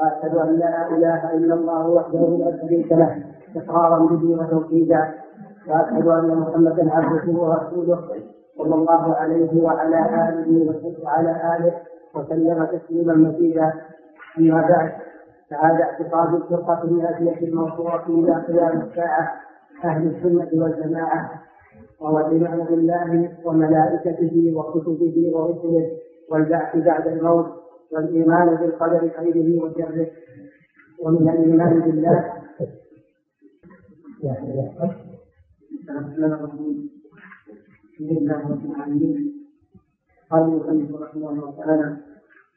وأشهد أن لا إله إلا الله وحده لا شريك له إقرارا به وتوحيدا. وأشهد أن محمدا عبده ورسوله صلى الله عليه وعلى آله وعلى آله وسلم تسليما مزيدا. أما بعد فهذا اعتقاد الفرقة الناجية الموصولة إلى قيام الساعة أهل السنة والجماعة. وهو الإيمان بالله وملائكته وكتبه ورسله والبعث بعد الموت. والايمان بالقدر خيره وشره ومن الإيمان بالله. بسم الله رب العالمين. قال المصنف رحمه الله تعالى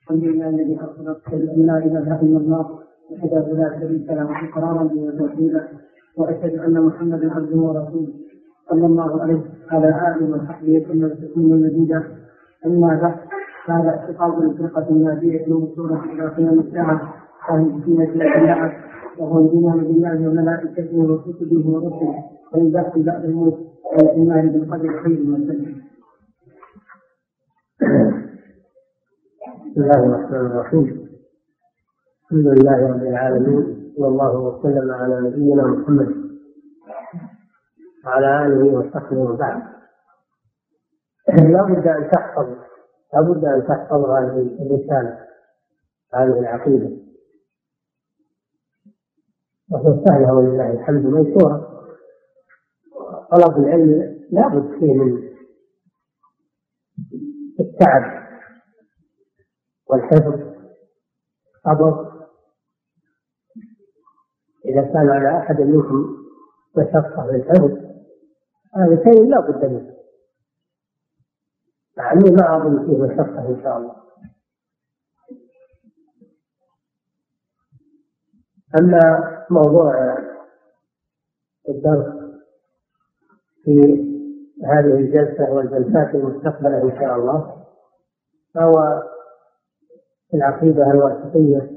الحمد لله الذي أرسل اشهد أن لا إله إلا الله وحده لا شريك له إقرارا به وتوحيدا وأشهد أن محمدا عبده ورسوله صلى الله عليه وعلى آله وصحبه وسلم تسليما مزيدا. أما بعد فهذا اعتقاد الفرقه الناجيه المنصوره إلى قيام الساعة وهي بسنه الله وهو الايمان بالله وملائكته وكتبه ورسله. والبحث بعد الموت والايمان بالقدر خير وسلم. بسم الله الرحمن الرحيم. الحمد لله رب العالمين صلى الله وسلم على نبينا محمد وعلى آله وصحبه وبعد. لا بد أن تحفظ لا بد أن تحفظ هذه الرسالة هذه العقيدة. وهي سهلة ولله الحمد ميسوره طلب العلم لا بد فيه من التعب والحفظ صبر إذا كان على أحد منكم مشقة في الحفظ هذا شيء لا بد منه. أني ما أظن فيه مشقة إن شاء الله. أما موضوع الدرس في هذه الجلسة والجلسات المستقبلة إن شاء الله فهو في العقيدة الواسطية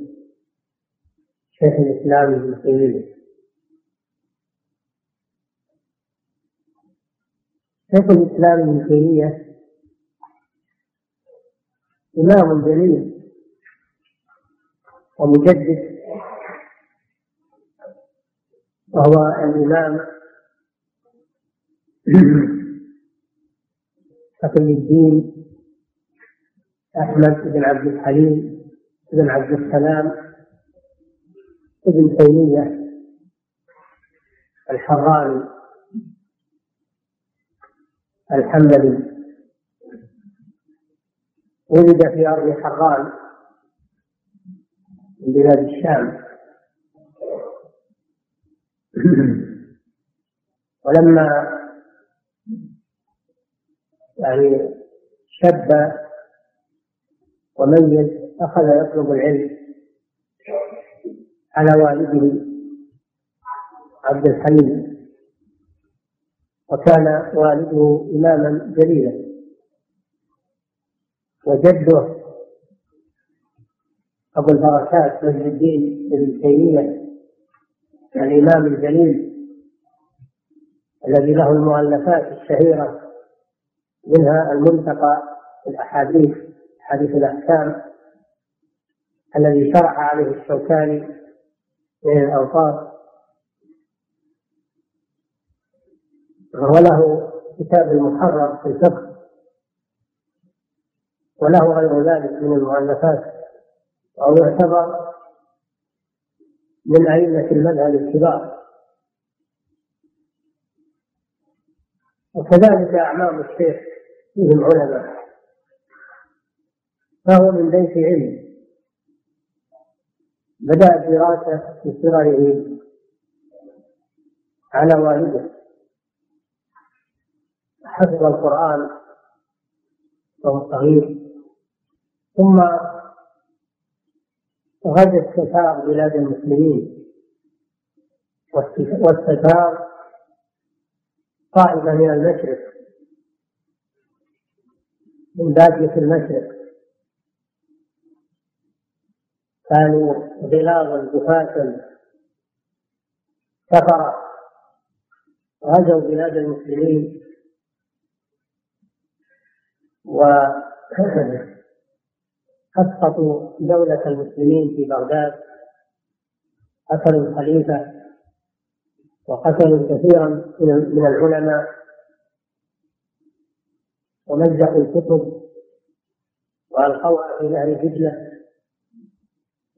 شيخ الإسلام ابن تيمية. شيخ الإسلام ابن تيمية إمام جليل ومجدد وهو الإمام تقي الدين أحمد بن عبد الحليم بن عبد السلام ابن تيمية الحراني الحنبلي ولد في أرض حران من بلاد الشام. ولما يعني شب وميز أخذ يطلب العلم على والده عبد الحليم وكان والده إماما جليلا. وجده أبو البركات مجد الدين ابن تيمية الإمام الجليل الذي له المؤلفات الشهيرة منها الملتقى في الأحاديث حديث الأحكام الذي شرح عليه الشوكاني من الأوطار وله كتاب المحرر في الفقه وله غير ذلك من المؤلفات وهو يعتبر من أئمة المذهب الكبار. وكذلك أعمام الشيخ فيهم علماء. فهو من بيت علم. بدأ الدراسة في صغره على والده. حفظ القرآن. وهو صغير. ثم غزا استتار بلاد المسلمين. واستتار طائفة من المشرق. من بادية المشرق. كانوا غلاظا جفاة كفر غزوا بلاد المسلمين. وأسقطوا دولة المسلمين في بغداد قتلوا الخليفة وقتلوا كثيرا من العلماء ومزقوا الكتب وألقوها في نهر دجلة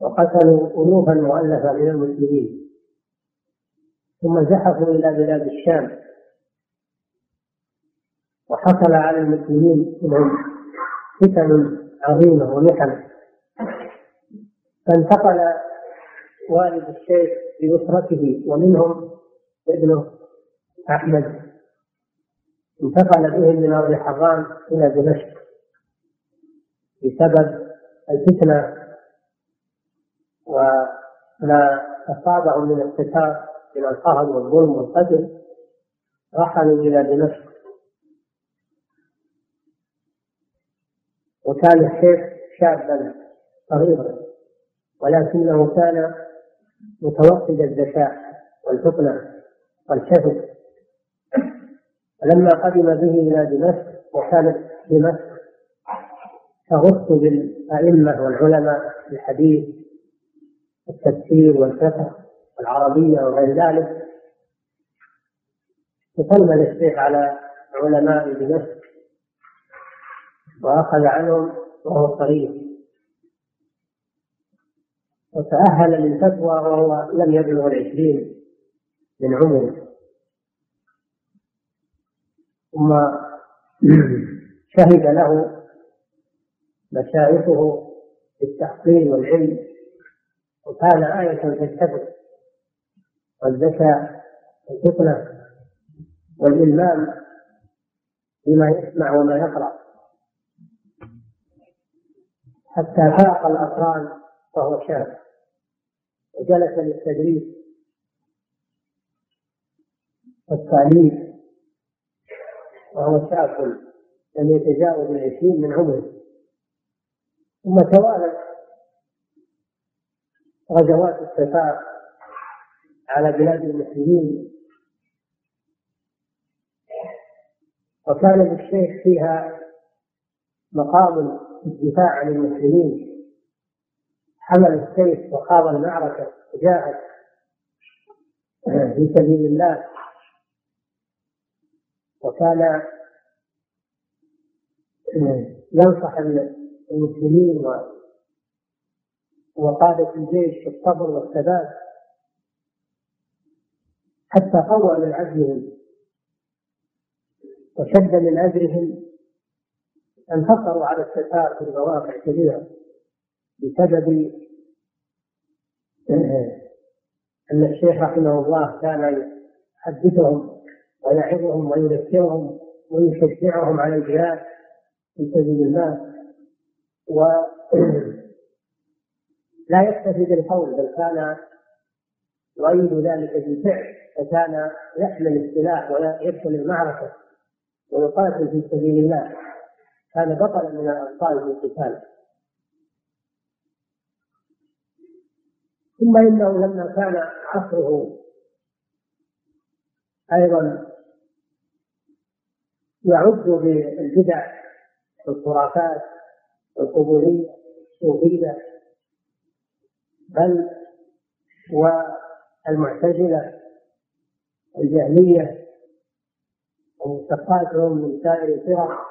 وقتلوا ألوفا مؤلفة من المسلمين. ثم زحفوا إلى بلاد الشام وحصل على المسلمين منهم فتن عظيمة ومحن فانتقل والد الشيخ بأسرته ومنهم ابنه أحمد. انتقل بهم من أرض حران إلى دمشق بسبب الفتنة وما أصابهم من اقتصاد من القهر والظلم والقتل رحلوا إلى دمشق وكان الشيخ شابا صغيرا ولكنه كان متوحد الذكاء والفطنة والشهد فلما قدم به إلى دمشق وكانت دمشق تغص بالأئمة والعلماء في الحديث والتفسير والفقه والعربية وغير ذلك تسلم الشيخ على علماء دمشق وأخذ عنهم وهو صغير وتأهل للفتوى وهو لم يبلغ العشرين من عمره. ثم شهد له مشايخه بالتحصيل والعلم وكان آية في الحفظ والذكاء والفطنة والإلمام بما يسمع وما يقرأ. حتى فاق الأقران وهو شاب. وجلس للتدريس والتعليم وهو شاب لم يتجاوز العشرين من عمره. ثم توالت غزوات الصفاء على بلاد المسلمين. وكان للشيخ فيها مقام الدفاع عن المسلمين. حمل السيف وخاض المعركة وجاهد في سبيل الله. وكان ينصح المسلمين وقادة الجيش في الصبر والثبات. حتى قوى من عزمهم وشد من أجرهم انتصروا على التتار في مواقع كبيرة بسبب أن الشيخ رحمه الله كان يحدثهم ويعظهم ويذكرهم ويشجعهم على الجهاد في سبيل الله ولا يكتفي بالقول بل كان يؤيد ذلك بالفعل فكان يحمل السلاح ويدخل المعركة ويقاتل في سبيل الله. كان بطلا من الأبطال في القتال. ثم إنه لما كان عصره أيضا يعد بالبدع والخرافات والقبورية الصوفية بل والمعتزلة الجهمية ومشتقاتهم من سائر الفرق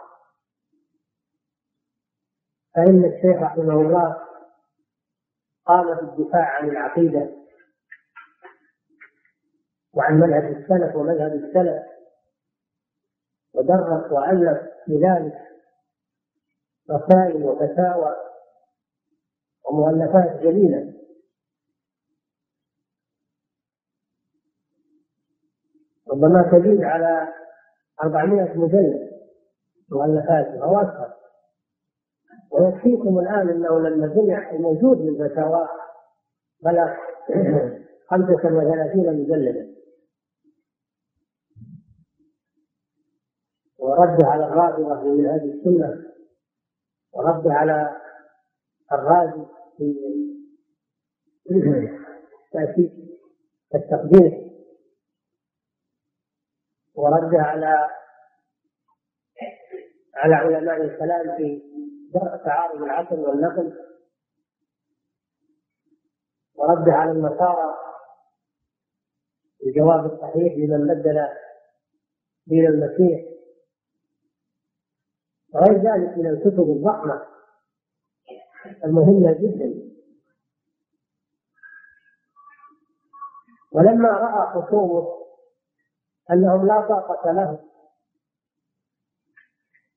فإن الشيخ رحمه الله قام بالدفاع عن العقيدة وعن منهج السلف ومذهب السلف ودرس وألف لذلك رسائل وفتاوى ومؤلفات جليلة. ربما تزيد على أربعمائة مجلد مؤلفات أو أكثر ويكفيكم الآن أنه لما جمع الموجود من فتاوى بلغ خمسة وثلاثين مجلدا. ورد على الرافضة من هذه السنة ورد على الرازي في تأكيد التقدير. ورد على على علماء الكلام في درء العقل والنقل ورد على النصارى الجواب الصحيح لمن بدل دين المسيح. وغير ذلك من الكتب الضخمة المهمة جدا. ولما رأى خصومه أنهم لا طاقة لهم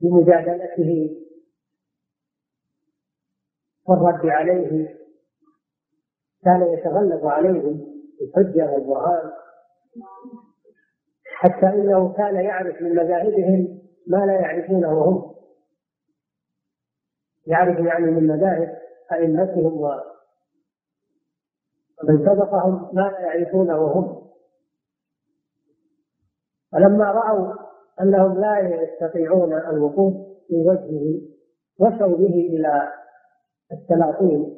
بمجادلته والرد عليه كان يتغلب عليهم بالحجة والبرهان حتى إنه كان يعرف من مذاهبهم ما لا يعرفونه هم. يعرف يعني من مذاهب أئمتهم ومن سبقهم ما لا يعرفونه هم. فلما رأوا أنهم لا يستطيعون الوقوف في وجهه وصلوا به إلى السلاطين.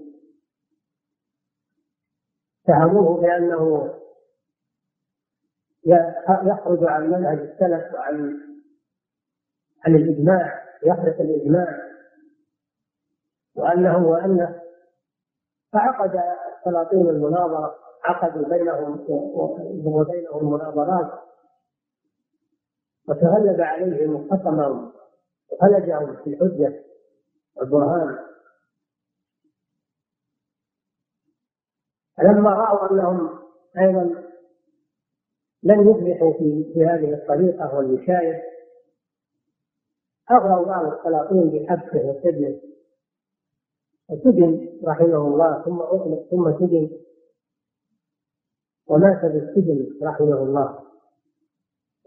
اتهموه بأنه يخرج عن منهج السلف وعن عن الإجماع يحدث الإجماع. وأنه وانه فعقد السلاطين المناظرة عقدوا بينهم وبينهم مناظرات. وتغلب عليهم وخصمهم وفلجهم في الحجه والبرهان فلما رأوا أنهم أيضا لن يفلحوا في هذه الطريقة والوشاية أغروا بعض السلاطين بحبسه وسجنه. وسجن رحمه الله ثم أطلق ثم سجن. ومات بالسجن رحمه الله.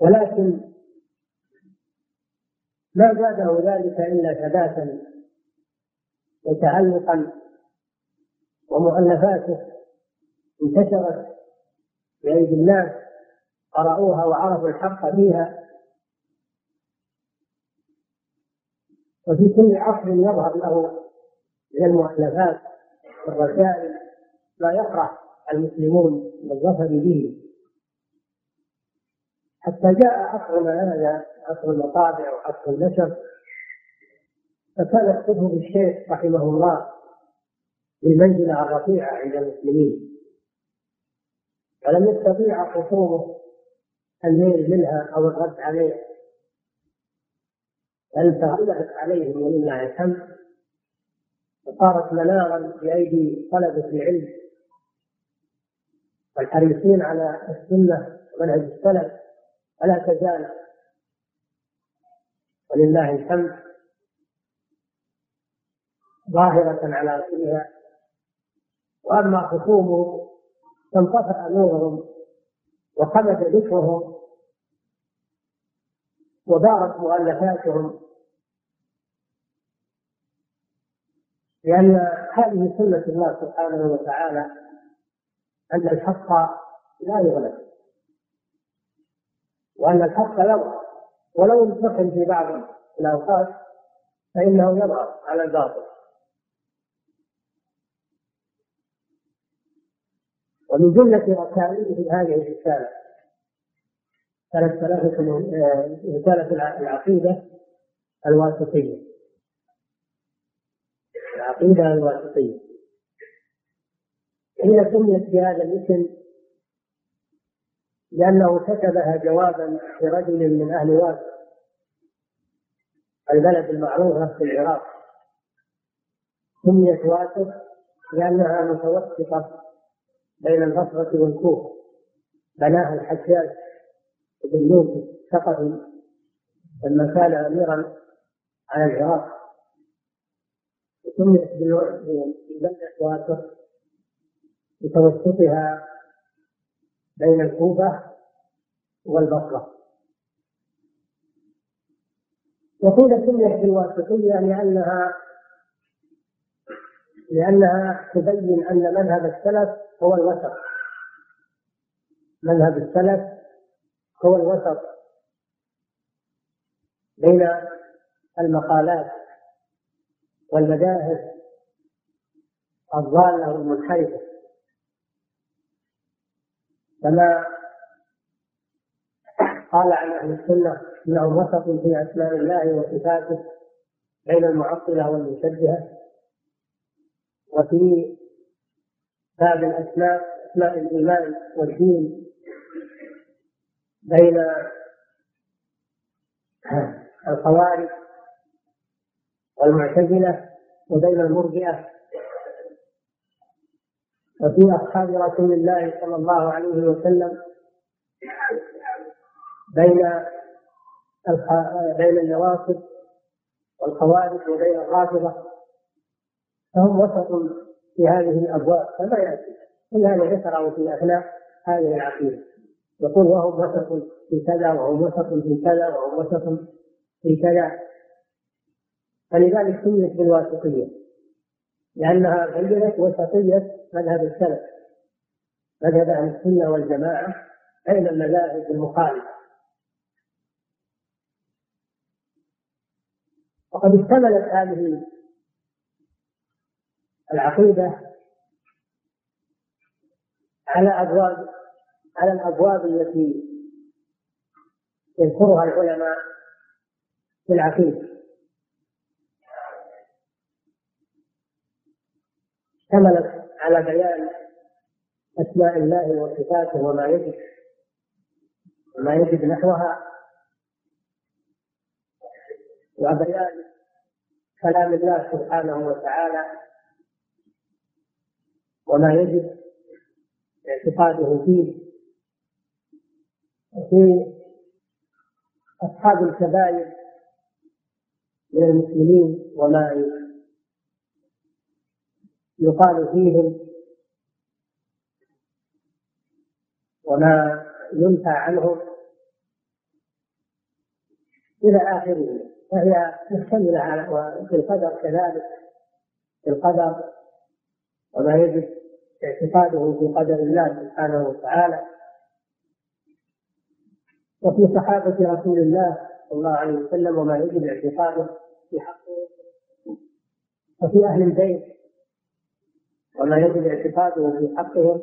ولكن ما زاده ذلك إلا ثباتا وتعلقا ومؤلفاته. انتشرت بأيدي الناس قرأوها وعرفوا الحق فيها. وفي كل عصر يظهر له من المؤلفات والرسائل ما يفرح المسلمون بالظفر به. حتى جاء عصرنا هذا عصر المطابع وعصر النشر فكانت كتب الشيخ رحمه الله بالمنزلة الرفيعة عند المسلمين. ولم يستطيع خصومه الميل منها أو الرد عليها بل تغلبت عليهم ولله الحمد. وصارت منارا بأيدي طلبة العلم. والحريصين على السنة ومنهج السلف فلا تزال. ولله الحمد. ظاهرة على أصلها وأما خصومه فانطفأ نورهم وخمد ذكرهم ودارت مؤلفاتهم. لأن هذه سنة الله سبحانه وتعالى أن الحق لا يغلب وأن الحق يظهر ولو انتقل في بعض الأوقات فإنه يظهر على الباطل. ومن جملة رسائله هذه الرسالة ثلاثة رسالة العقيدة الواسطية. العقيدة الواسطية. هي سميت بهذا الاسم لأنه كتبها جوابا لرجل من أهل واسط البلد المعروفة في العراق. سميت واسط لأنها متوسطة بين البصرة والكوفة بناها الحجاج بن يوسف الثقفي لما كان اميرا على العراق. سميت ببلدة واسط لتوسطها بين الكوفة والبصرة. وقيل سميت بالواسطية لأنها لأنها تبين أن مذهب السلف هو الوسط. مذهب السلف هو الوسط بين المقالات والمذاهب الضالة والمنحرفة. كما قال عن أهل السنة أنهم وسط في أسماء الله وصفاته بين المعطلة والمشبهة وفي باب الأسماء أسماء الإيمان والدين بين الخوارج والمعتزلة وبين المرجئة. وفي أصحاب رسول الله صلى الله عليه وسلم بين بين النواصب والخوارج وبين الرافضة. فهم وسط في هذه الأبواب فما يأتي. إلا أن يشرعوا في أثناء هذه العقيدة. يقول وهم وسط في كذا وهم وسط في كذا وهم وسط في كذا. فلذلك سميت بالواسطية لأنها بينت وسطية مذهب السلف. مذهب أهل السنة والجماعة بين المذاهب المخالفة. وقد اشتملت هذه العقيدة على أبواب على الأبواب التي يذكرها العلماء في العقيدة. اشتملت على بيان أسماء الله وصفاته وما يجب وما يجب نحوها. وبيان كلام الله سبحانه وتعالى وما يجب اعتقاده فيه. وفي أصحاب الكبائر من المسلمين وما يقال فيهم وما ينهى عنهم إلى آخره. فهي مشتملة على وفي القدر كذلك. في القدر وما يجب اعتقاده في قدر الله سبحانه وتعالى. وفي صحابة رسول الله صلى الله عليه وسلم وما يجب اعتقاده في حقه وفي أهل البيت وما يجب اعتقاده في حقهم.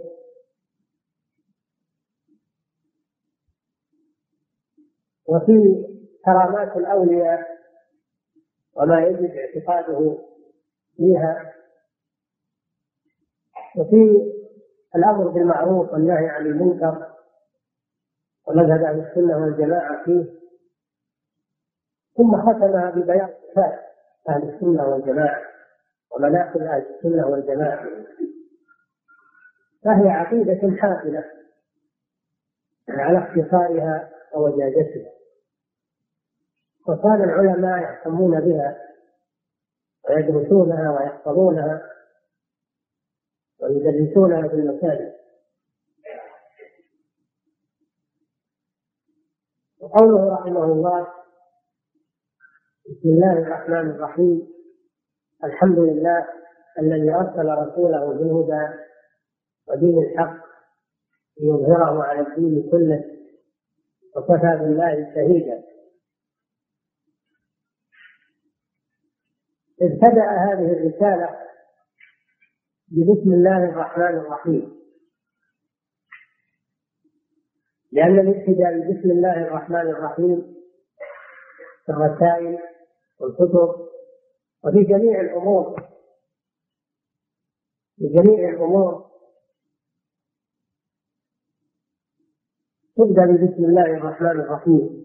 وفي كرامات الأولياء وما يجب اعتقاده فيها. وفي الأمر بالمعروف والنهي عن المنكر ومذهب أهل السنة والجماعة فيه ثم ختمها ببيان صفات أهل السنة والجماعة ومناقب أهل السنة والجماعة. فهي عقيدة حافلة على اختصارها ووجاجتها. وكان العلماء يهتمون بها ويدرسونها ويحفظونها ويدرسونها في المساجد. وقوله رحمه الله بسم الله الرحمن الرحيم. الحمد لله الذي أرسل رسوله بالهدى ودين الحق ليظهره على الدين كله وكفى بالله شهيدا. ابتدأ هذه الرسالة بسم الله الرحمن الرحيم. لأن الابتداء بسم الله الرحمن الرحيم في الرسائل والكتب وفي جميع الأمور. في جميع الأمور. تبدأ بسم الله الرحمن الرحيم.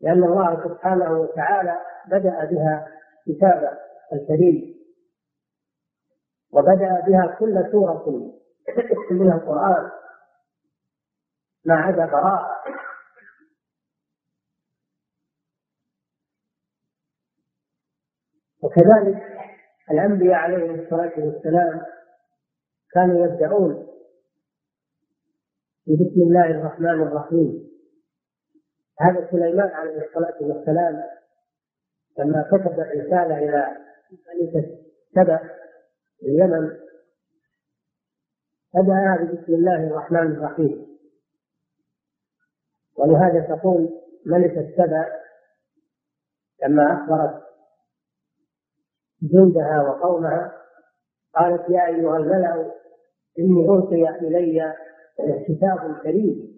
لأن الله سبحانه وتعالى بدأ بها كتابه الكريم. وبدأ بها كل سورة من القرآن. ما عدا براءة وكذلك الأنبياء عليهم الصلاة والسلام كانوا يبدأون بسم الله الرحمن الرحيم. هذا سليمان عليه الصلاة والسلام لما كتب الرسالة إلى ملكة سبأ اليمن. بدأ بسم الله الرحمن الرحيم. ولهذا تقول ملكة سبأ لما أخبرت جندها وقومها قالت يا أيها الملأ إني أوحي إلي كتاب كريم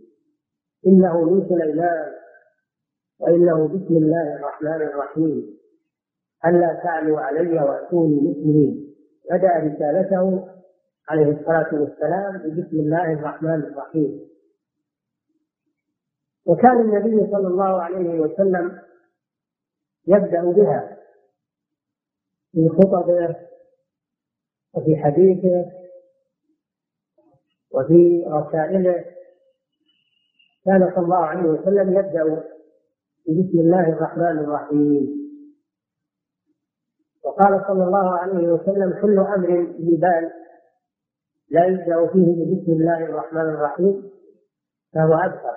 إنه من سليمان وإنه بسم الله الرحمن الرحيم. ألا تعلوا علي وأتوني مسلمين. بدأ رسالته عليه الصلاة والسلام بسم الله الرحمن الرحيم. وكان النبي صلى الله عليه وسلم يبدأ بها في خطبه وفي حديثه وفي رسائله. كان صلى الله عليه وسلم يبدأ بسم الله الرحمن الرحيم. وقال صلى الله عليه وسلم كل ذي بال لا يبدأ فيه بسم الله الرحمن الرحيم فهو أبتر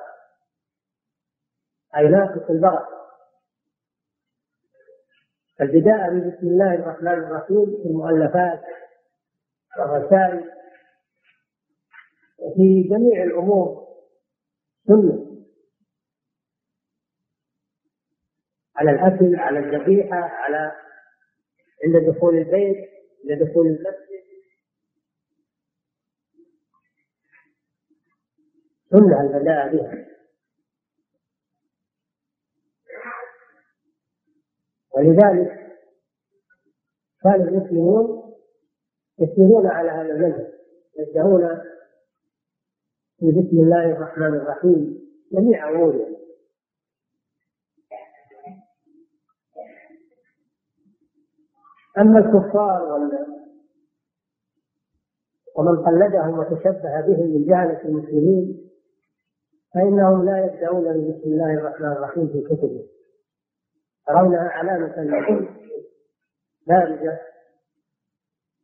أي ناقص البركة. البداء بسم الله الرحمن الرحيم في المؤلفات والرسائل وفي جميع الأمور. سنة. على الأكل على الذبيحة على عند دخول البيت عند دخول المسجد. سنة البداء بها. ولذلك كان المسلمون يسيرون على هذا المنهج يبدأون بسم الله الرحمن الرحيم جميع أمورهم. أما الكفار ومن قلدهم وتشبه بهم من جهلة المسلمين فإنهم لا يبدأون بسم الله الرحمن الرحيم في كتبهم يرونها علامة بارزة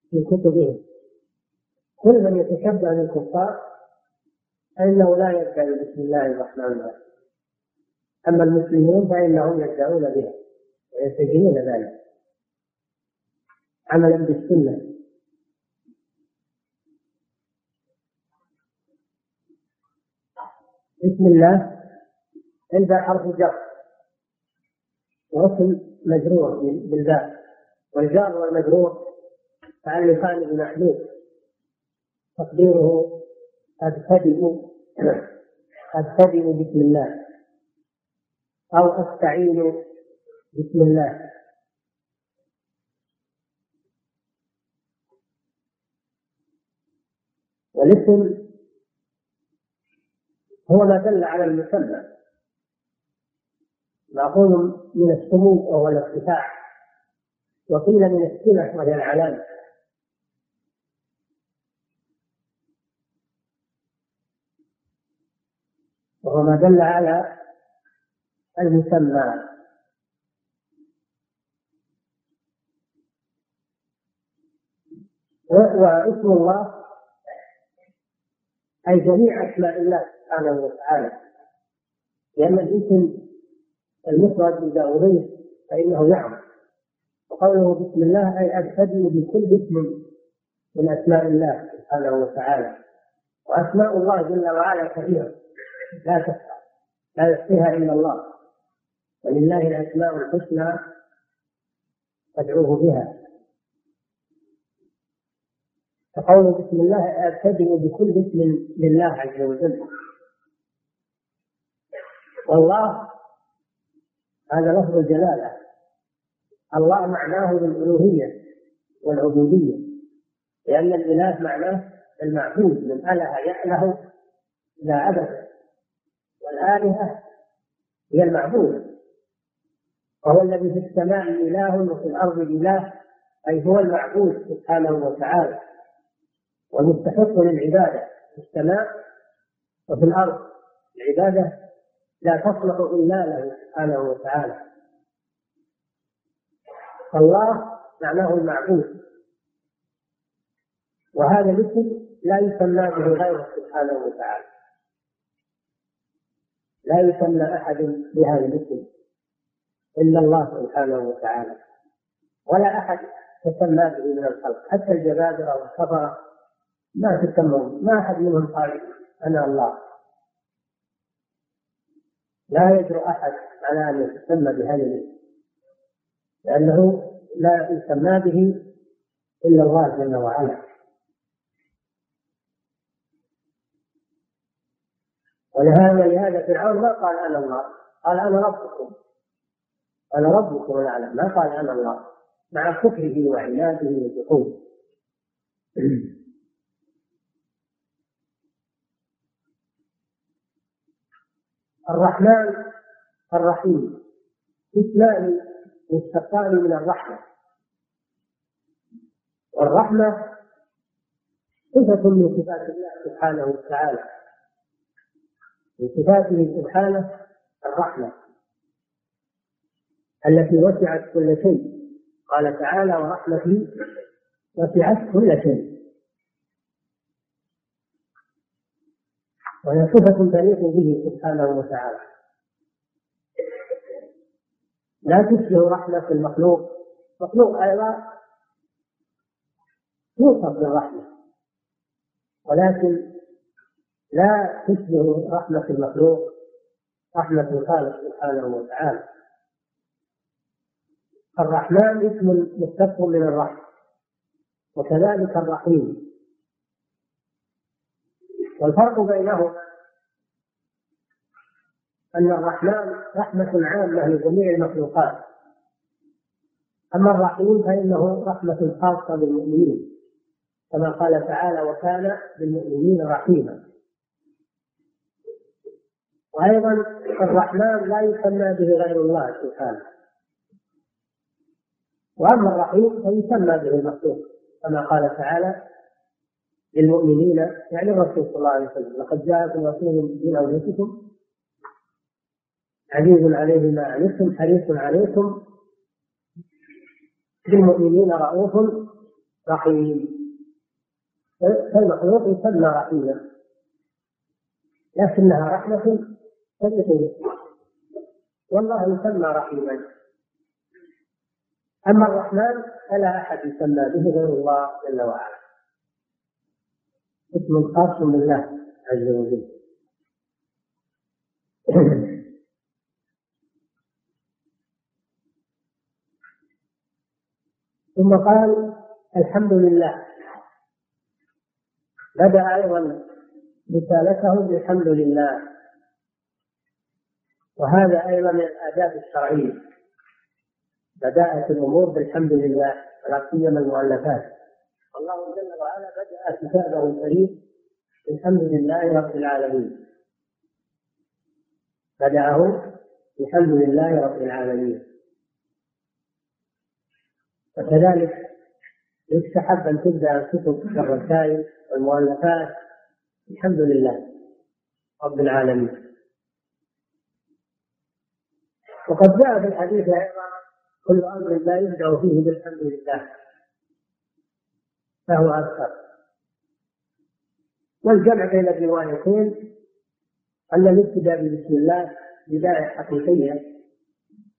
في كتبهم كل من يتشبه بالكفار فإنه لا يبدأ بسم الله الرحمن الرحيم. أما المسلمون فإنهم يبدأون بها ويتجهون ذلك. عملا بالسنة بسم الله. عند حرف جر. واسم مجرور بالباء والجار والمجرور تعلقان بمحذوف. تقديره أبتدئ أبتدئ بسم الله. أو أستعين بسم الله. والاسم هو ما دل على المسمى. مأخوذ من السمو وهو الارتفاع وقيل من السمة وهي العلامة وهو ما دل على المسمى. واسم الله أي جميع أسماء الله سبحانه وتعالى. لأن الاسم المفرد إذا أضيف فإنه يعم وقوله بسم الله أي أبتدئ بكل اسم من أسماء الله سبحانه وتعالى. وأسماء الله جل وعلا كثيرة. لا تحصى لا يحصيها إلا الله. ولله الأسماء الحسنى فادعوه بها. فقوله بسم الله ابتدئ بكل اسم لله عز وجل. والله هذا لفظ الجلالة. الله معناه بالالوهيه والعبودية لأن الإله معناه المعبود من أله يأله إلى أبد. والآلهة هي المعبود. وهو الذي في السماء إله وفي الأرض إله أي هو المعبود سبحانه وتعالى. والمستحق للعبادة في السماء وفي الأرض. العبادة لا تصلح إلا له سبحانه وتعالى. فالله معناه المعبود. وهذا الاسم لا يسمى به غيره سبحانه وتعالى. لا يسمى أحد بهذا الاسم إلا الله سبحانه وتعالى. ولا أحد تسمى به من الخلق. حتى الجبابرة والكفرة ما تسمون ما أحد منهم قال أنا الله. لا يجرؤ أحد على أن يتسمى بهذا الاسم. لأنه لا يسمى به إلا الله جل وعلا. ولهذا لهذا فرعون ما قال أنا الله. قال أنا ربكم. أنا ربكم الأعلى ما قال أنا الله. مع كفره وعناده وجحوده. الرحمن الرحيم. اسمان مشتقان من الرحمة. والرحمة صفة من صفات الله سبحانه وتعالى. من صفاته سبحانه الرحمة التي وسعت كل شيء. قال تعالى ورحمتي وسعت كل شيء. وهي صفة تليق به سبحانه وتعالى. لا تشبه رحمة المخلوق. مخلوق أيضا توصف بالرحمة. ولكن لا تشبه رحمة المخلوق رحمة الخالق سبحانه وتعالى. الرحمن اسم مشتق من الرحمة. وكذلك الرحيم. والفرق بينهما أن الرحمن رحمة عامة لجميع المخلوقات. أما الرحيم فإنه رحمة خاصة بالمؤمنين كما قال تعالى وكان بالمؤمنين رحيما وأيضا الرحمن لا يسمى به غير الله سبحانه. وأما الرحيم فيسمى به المخلوق كما قال تعالى للمؤمنين يعني الرسول صلى الله عليه وسلم لقد جاءكم رسول من أنفسكم عزيز عليه ما عنتم حريص عليكم بالمؤمنين رؤوف رحيم. فالمخلوق يسمى رحيما لكنها رحمة تدخل والله يسمى رحيما. أما الرحمن فلا أحد يسمى به غير الله جل وعلا. اسم خاص بالله عز وجل. ثم قال الحمد لله. بدأ أيضا رسالته بالحمد لله. وهذا أيضا من الآداب الشرعية. بدأت الأمور بالحمد لله ولا سيما المؤلفات. الله جل وعلا بدأ كتابه الكريم بالحمد لله رب العالمين. بدأه الحمد لله رب العالمين. وكذلك يستحب أن تبدأ الكتب الرسائل والمؤلفات الحمد لله رب العالمين. وقد جاء في الحديث أيضا كل أمر لا يبدأ فيه بالحمد لله. فهو أكثر. والجمع بين الروايتين أن الابتداء بسم الله بداية حقيقية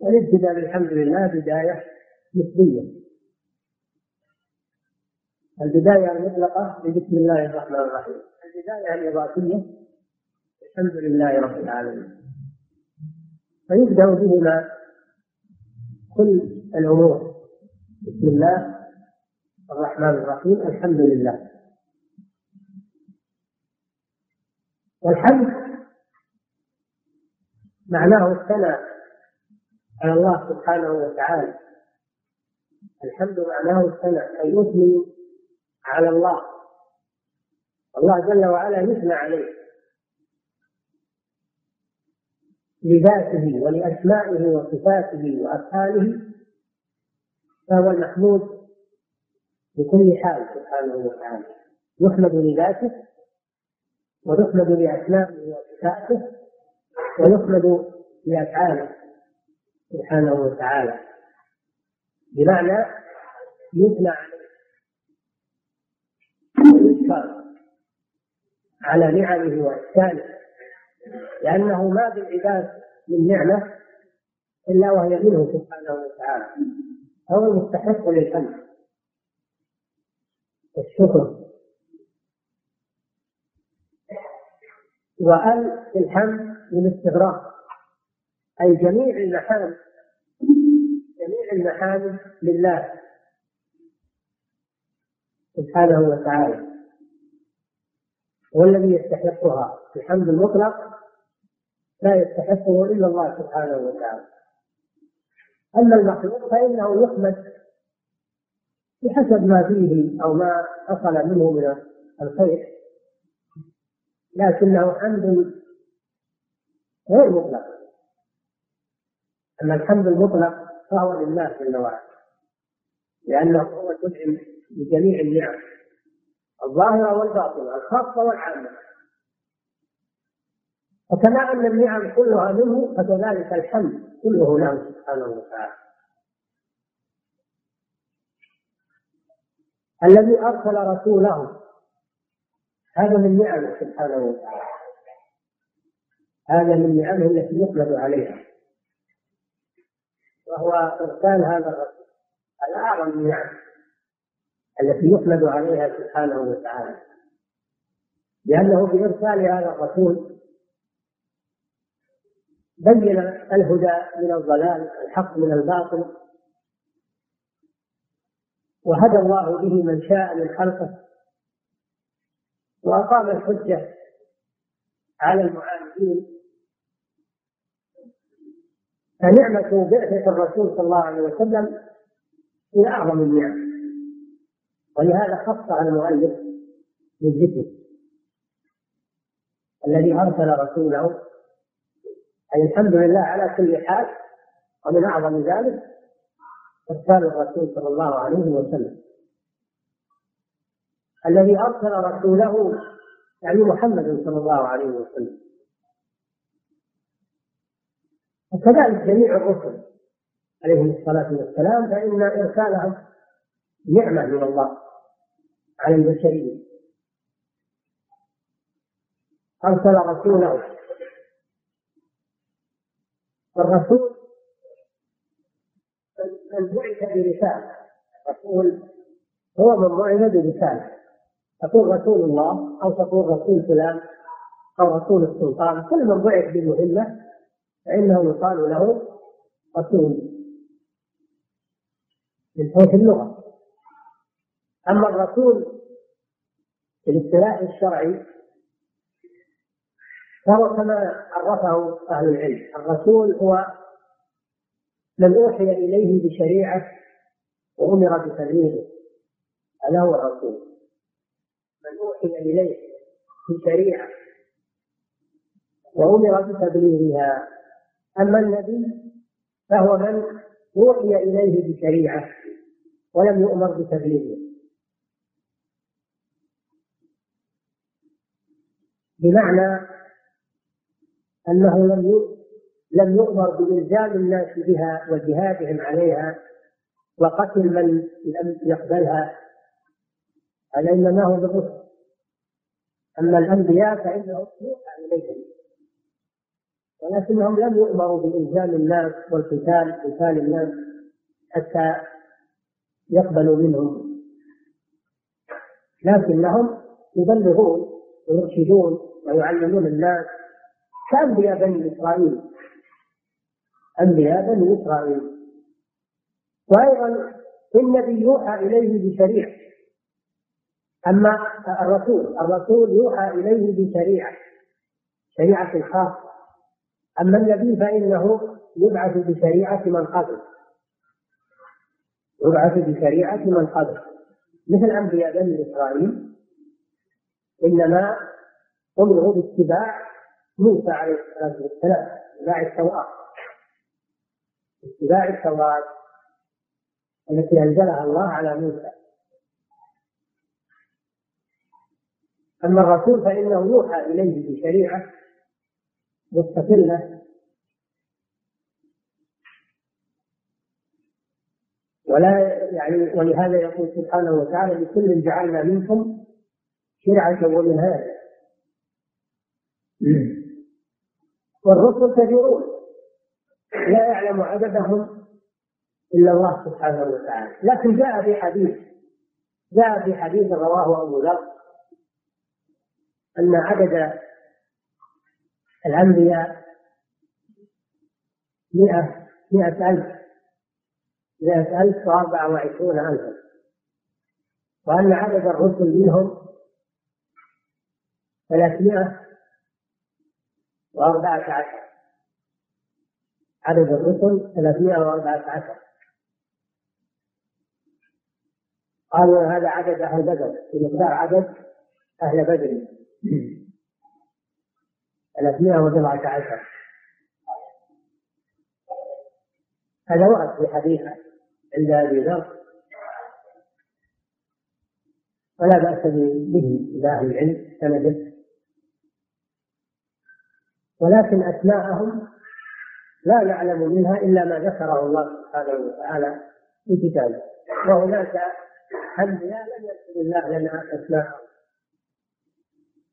والابتداء بالحمد لله بداية نسبية. البداية المطلقة بسم الله الرحمن الرحيم. البداية الإضافية الحمد لله رب العالمين. فيبدأ بهما كل الأمور. بسم الله الرحمن الرحيم الحمد لله. والحمد معناه الثناء على الله سبحانه وتعالى. الحمد معناه الثناء أي يثني على الله. الله جل وعلا يثنى عليه. لذاته ولأسمائه وصفاته وأفعاله فهو المحمود بكل حال سبحانه وتعالى. يحمد لذاته ويحمد لأسمائه وصفاته ويحمد لأفعاله سبحانه وتعالى. بمعنى يثنى عليه على نعمه وإحسانه لأنه ما بالعباد من نعمة إلا وهي منه سبحانه وتعالى هو المستحق للحمد. والشكر وأل في الحمد للاستغراق أي جميع المحامد جميع المحامد لله. سبحانه وتعالى. هو الذي يستحقها. الحمد المطلق لا يستحقه إلا الله سبحانه وتعالى. أما المخلوق فإنه يحمد بحسب ما فيه أو ما حصل منه من الخير لكنه حمد غير مطلق. أما الحمد المطلق فهو لله جل وعلا لأنه هو المنعم بجميع النعم الظاهرة والباطنة الخاصة والعامة. وكما أن النعم كلها منه فكذلك الحمد كله له سبحانه وتعالى. الذي أرسل رسوله. هذا من نعمه سبحانه وتعالى. هذا من نعمه التي يقبل عليها. وهو إرسال هذا الرسول. هذا أعظم النعم التي يحمد عليها سبحانه وتعالى. لأنه بإرسال هذا الرسول بين الهدى من الضلال الحق من الباطل وهدى الله به من شاء من خلقه وأقام الحجة على المعاندين. فنعمة بعثة الرسول صلى الله عليه وسلم هي أعظم النعم ولهذا خصها المؤلف بالذكر الذي أرسل رسوله. أي الحمد لله على كل حال ومن أعظم ذلك إرسال الرسول صلى الله عليه وسلم. الذي أرسل رسوله يعني محمد صلى الله عليه وسلم. وكذلك جميع الرسل عليهم الصلاة والسلام فإن إرسالهم نعمة من الله على البشرية. أرسل رسوله. الرسول من بعث برسالة. الرسول هو من بعث برسالة. تقول رسول الله أو تقول رسول فلان أو رسول السلطان كل من بعث بمهمة فإنه يقال له رسول. من حيث اللغة. أما الرسول في الاصطلاح الشرعي فهو كما عرفه أهل العلم. الرسول هو من أوحي إليه بشريعة وأمر بتبليغه هذا هو الرسول. من أوحي إليه بشريعة وأمر بتبليغها أما النبي فهو من أوحي إليه بشريعة ولم يؤمر بتبليغها بمعنى أنه لم لم يؤمر بإلزام الناس بها وجهادهم عليها وقتل من لم يقبلها هذا إنما هو بالرسل أما الأنبياء فإنهم يوحى إليهم. ولكنهم لم يؤمروا بإلزام الناس والقتال قتال الناس حتى يقبلوا منهم. لكنهم يبلغون ويرشدون ويعلمون الناس كأنبياء بني إسرائيل. أنبياء بني إسرائيل. وأيضا النبي يوحى إليه بشريعة أما الرسول الرسول يوحى إليه بشريعة شريعة خاصة. أما النبي فإنه يبعث بشريعة من قبل. يبعث بشريعة من قبل. مثل أنبياء بني إسرائيل. إنما أمروا باتباع موسى عليه الصلاة والسلام اتباع التوراة. اتباع التوراة التي أنزلها الله على موسى. أما الرسول فإنه يوحى إليه بشريعة مستقلة. ولا يعني ولهذا يقول سبحانه وتعالى لكل جعلنا منكم شرعة ومنهاجا. والرسل كثيرون لا يعلم عددهم إلا الله سبحانه وتعالى. لكن جاء في حديث جاء في حديث رواه أبو ذر أن عدد الأنبياء مئة مئة ألف مئة ألف وأربعة وعشرون ألفا. وأن عدد الرسل منهم ثلاثمائة وأربعة عشر. عدد الرسل 314 قالوا هذا عدد أهل بدر بمقدار عدد أهل بدر. 314 هذا ورد في حديث عند أبي ذر. ولا بأس به إلى أهل العلم سنده. ولكن أسماءهم لا نعلم منها إلا ما ذكره الله سبحانه وتعالى في كتابه. وهناك أنبياء لم يذكر الله لنا أسماءهم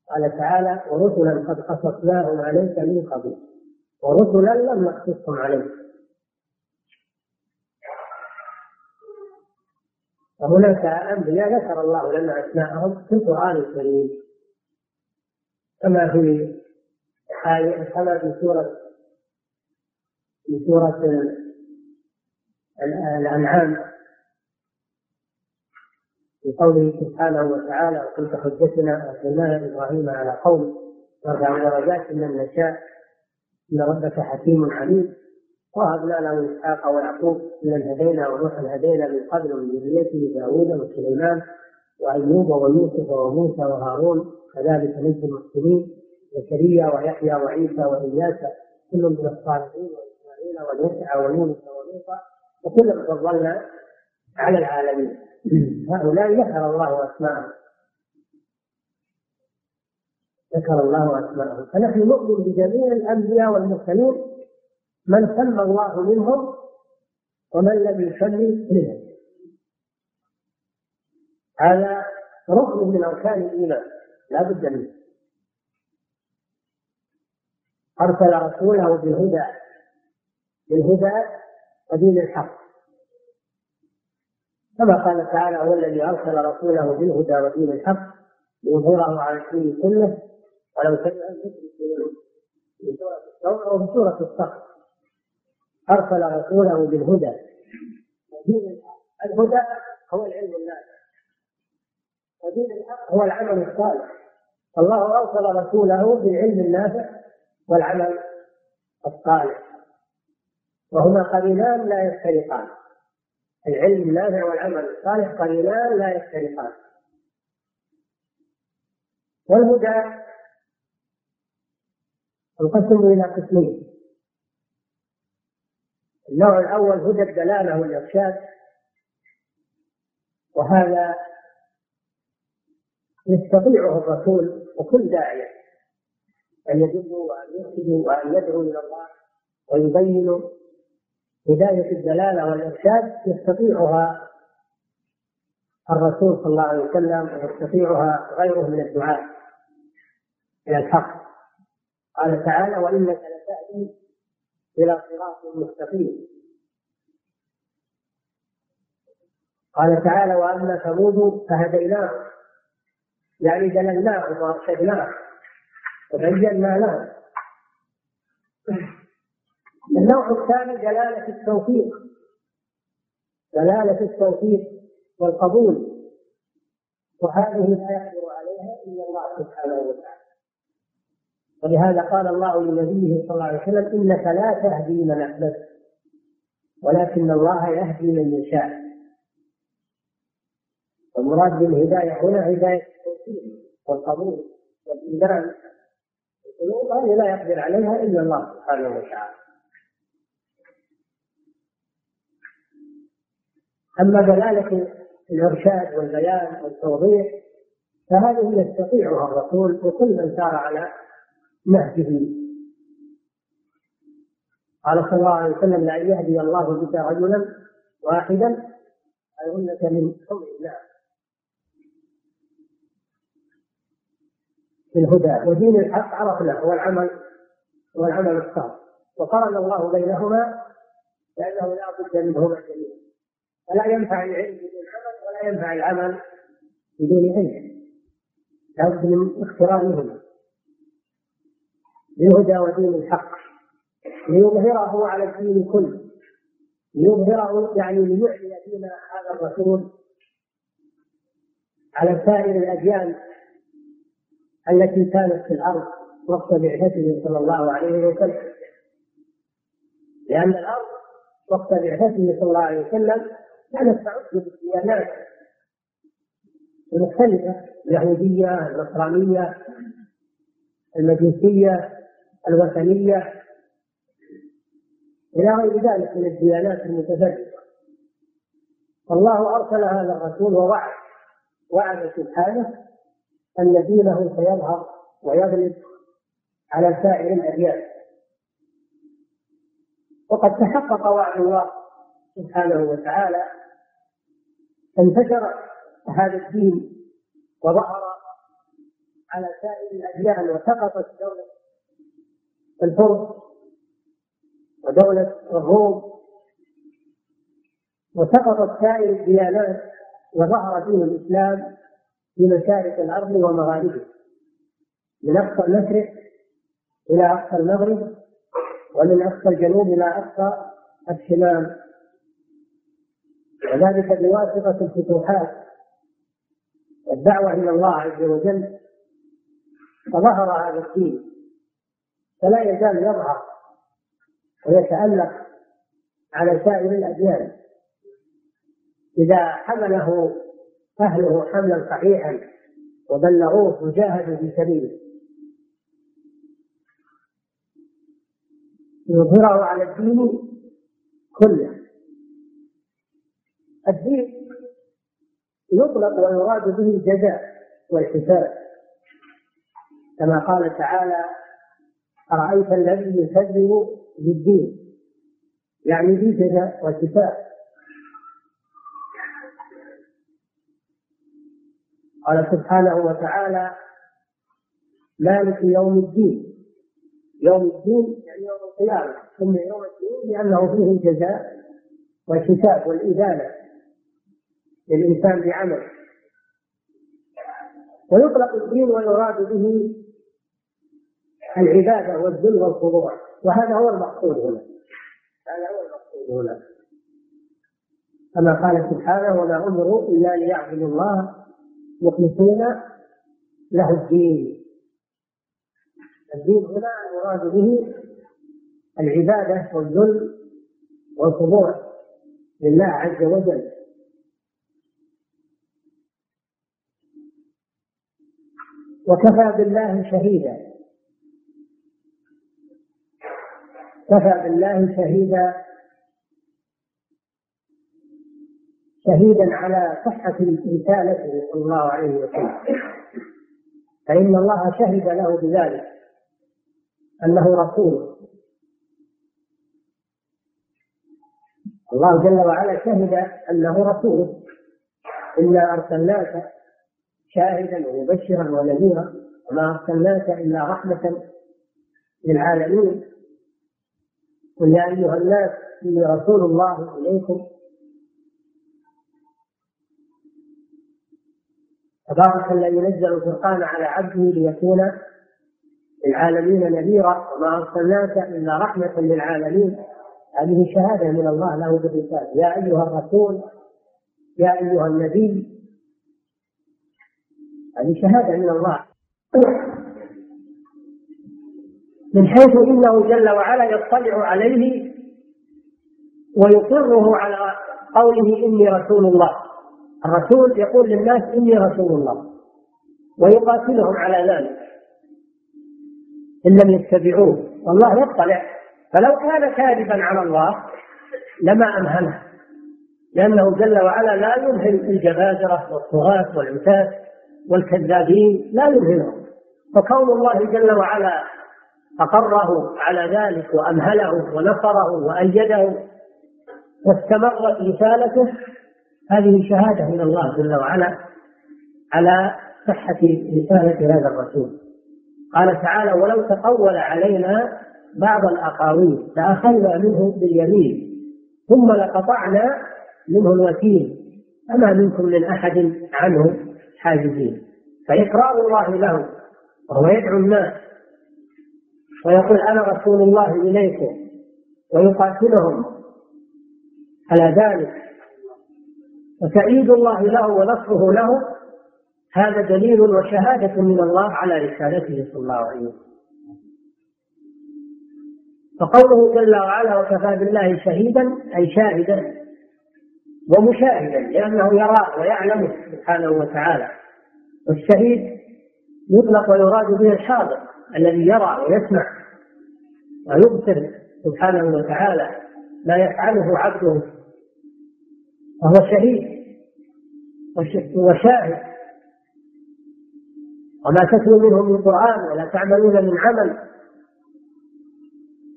قال تعالى ورسلا قد قصصناهم عليك من قبل ورسلا لم نقصصهم عليك. وهناك أنبياء ذكر الله لنا أسماءهم في القرآن الكريم. كما في آية كما في سورة في سورة الأنعام. في قوله سبحانه وتعالى وتلك حجتنا اتيناها إبراهيم على قوم نرفع درجات من نشاء إن ربك حكيم عليم. وهبنا له إسحاق ويعقوب اذا هدينا ونوحا هدينا من قبل من ذريته داوود وسليمان وأيوب ويوسف وموسى وهارون كذلك نجزي المحسنين زكريا ويحيى وعيسى وإلياس كل من الصالحين. واسماعيل واليسع ويونس ولوطا وكلا فضلنا على العالمين. هؤلاء ذكر الله أسماءهم. ذكر الله أسماءهم. فنحن نؤمن بجميع الأنبياء والمرسلين من سمى الله منهم ومن لم يسمي منهم. هذا ركن من أركان الإيمان لا بد منه. أرسل رسوله بالهدى. بالهدى ودين الحق. كما قال تعالى هو الذي أرسل رسوله بالهدى ودين الحق ليظهره على الدين كله ولو كره المشركون في سورة التوبة وفي سورة الصخر. أرسل رسوله بالهدى ودين الحق. الهدى هو العلم النافع. ودين الحق هو العمل الصالح. الله أرسل رسوله بالعلم النافع والعمل الصالح. وهما قرينان لا يفترقان. العلم النافع والعمل الصالح قرينان لا يختلفان والهدى ينقسم إلى قسمين. النوع الأول هدى الدلالة والإرشاد. وهذا يستطيعه الرسول وكل داعية. أن يدلوا وأن يرشدوا وأن يدعوا إلى الله ويبينوا هداية الدلالة والإرشاد يستطيعها الرسول صلى الله عليه وسلم ويستطيعها غيره من الدعاة إلى الحق. قال تعالى وإنك لتهدي إلى صراط مستقيم. قال تعالى وأما ثمود فهديناه يعني دللناه وأرشدناه وبينا له النوع الثاني دلالة التوفيق. دلالة التوفيق والقبول. وهذه لا يقدر عليها إلا الله سبحانه وتعالى. ولهذا قال الله لنبيه صلى الله عليه وسلم إنك لا تهدي من أحببت ولكن الله يهدي من يشاء. والمراد بالهداية هنا هداية التوفيق والقبول والإنذار القلوب هذه لا يقدر عليها إلا الله سبحانه وتعالى. أما دلالة الإرشاد والبيان والتوضيح فهذه يستطيعها الرسول وكل من سار على نهجه. قال صلى الله عليه وسلم لأن يهدي الله بك رجلا واحدا خير من حمر في الهدى ودين الحق عرفنا هو العمل هو العمل الصالح. وقرن الله بينهما لأنه لا بد منهما جميعا. فلا ينفع العلم بدون عمل ولا ينفع العمل بدون علم. لابد من اقترانهما للهدى ودين الحق. ليظهره على الدين كله. ليظهره يعني ليعلي دين هذا الرسول على سائر الأديان التي كانت في الأرض وقت بعثته صلى الله عليه وسلم. لأن الأرض وقت بعثته صلى الله عليه وسلم كانت تعد بالديانات. المختلفة اليهودية النصرانية المجوسية الوثنية. إلى غير ذلك من الديانات المتفرقة. فالله أرسل هذا الرسول ووعد وعد سبحانه أن دينه سيظهر ويغلب على سائر الأديان. وقد تحقق وعد الله سبحانه وتعالى انتشر هذا الدين وظهر على سائر الأديان وسقطت دولة الفرس ودولة الروم وسقطت سائر الديانات وظهر دين الإسلام في مشارق الأرض ومغاربها من أقصى المشرق إلى أقصى المغرب ومن أقصى الجنوب إلى أقصى الشمال. وذلك بواسطة الفتوحات. والدعوة إلى الله عز وجل فظهر هذا الدين فلا يزال يظهر ويتألق على سائر الأديان. إذا حمله أهله حملا صحيحا وبلغوه وجاهدوا في سبيله يظهره على الدين كله. الدين يطلق ويراد به الجزاء والحساب. كما قال تعالى أرأيت الذي يكذب بالدين؟ يعني بالجزاء والحساب قال سبحانه وتعالى مالك يوم الدين. يوم الدين يعني يوم القيامة ثم يوم الدين لأنه فيه الجزاء والحساب والإدانة للإنسان بعمله ويطلق الدين ويراد به العبادة والذل والخضوع. وهذا هو المقصود هنا. هذا هو المقصود هنا. كما قال سبحانه وما أمروا إلا ليعبدوا الله مخلصين له الدين. الدين هنا المراد به العبادة والذل والخضوع لله عز وجل. وكفى بالله شهيدا. كفى بالله شهيدا. شهيدا على صحة رسالته صلى الله عليه وسلم. فإن الله شهد له بذلك أنه رسول. الله جل وعلا شهد أنه رسول. إنا أرسلناك شاهدا ومبشرا ونذيرا وما أرسلناك إلا رحمة للعالمين. قل يا أيها الناس إني رسول الله إليكم. تبارك الذي نزل الفرقان على عبده ليكون للعالمين نذيرا وما أرسلناك إلا رحمة للعالمين. هذه شهادة من الله له بالرسالة. يا أيها الرسول يا أيها النبي هذه شهادة من الله. من حيث إنه جل وعلا يطلع عليه ويقره على قوله إني رسول الله. الرسول يقول للناس إني رسول الله. ويقاتلهم على ذلك. إن لم يتبعوه. والله يطلع. فلو كان كاذبا على الله لما امهله لأنه جل وعلا لا يمهل الجبابرة والطغاة والعتاة والكذابين لا يمهلهم فكون الله جل وعلا أقره على ذلك وأمهله ونصره وأيده واستمرت رسالته هذه شهادة من الله جل وعلا على صحة رسالة هذا الرسول. قال تعالى ولو تقول علينا بعض الأقاويل لأخذنا منه باليمين ثم لقطعنا منه الوكيل فما منكم من أحد عنه حاجزين. فإقرار الله له وهو يدعو الناس ويقول أنا رسول الله إليكم ويقاتلهم. على ذلك وتأييد الله له ونصره له هذا دليل وشهادة من الله على رسالته صلى الله عليه وسلم. فقوله جل وعلا وكفى بالله شهيدا أي شاهدا. ومشاهدا لأنه يرى ويعلم سبحانه وتعالى. والشهيد يطلق ويراد به الحاضر الذي يرى ويسمع ويبصر سبحانه وتعالى ما يفعله عبده. وهو شهيد وشاهد. وما تتلو منه من قرآن ولا تعملون من عمل.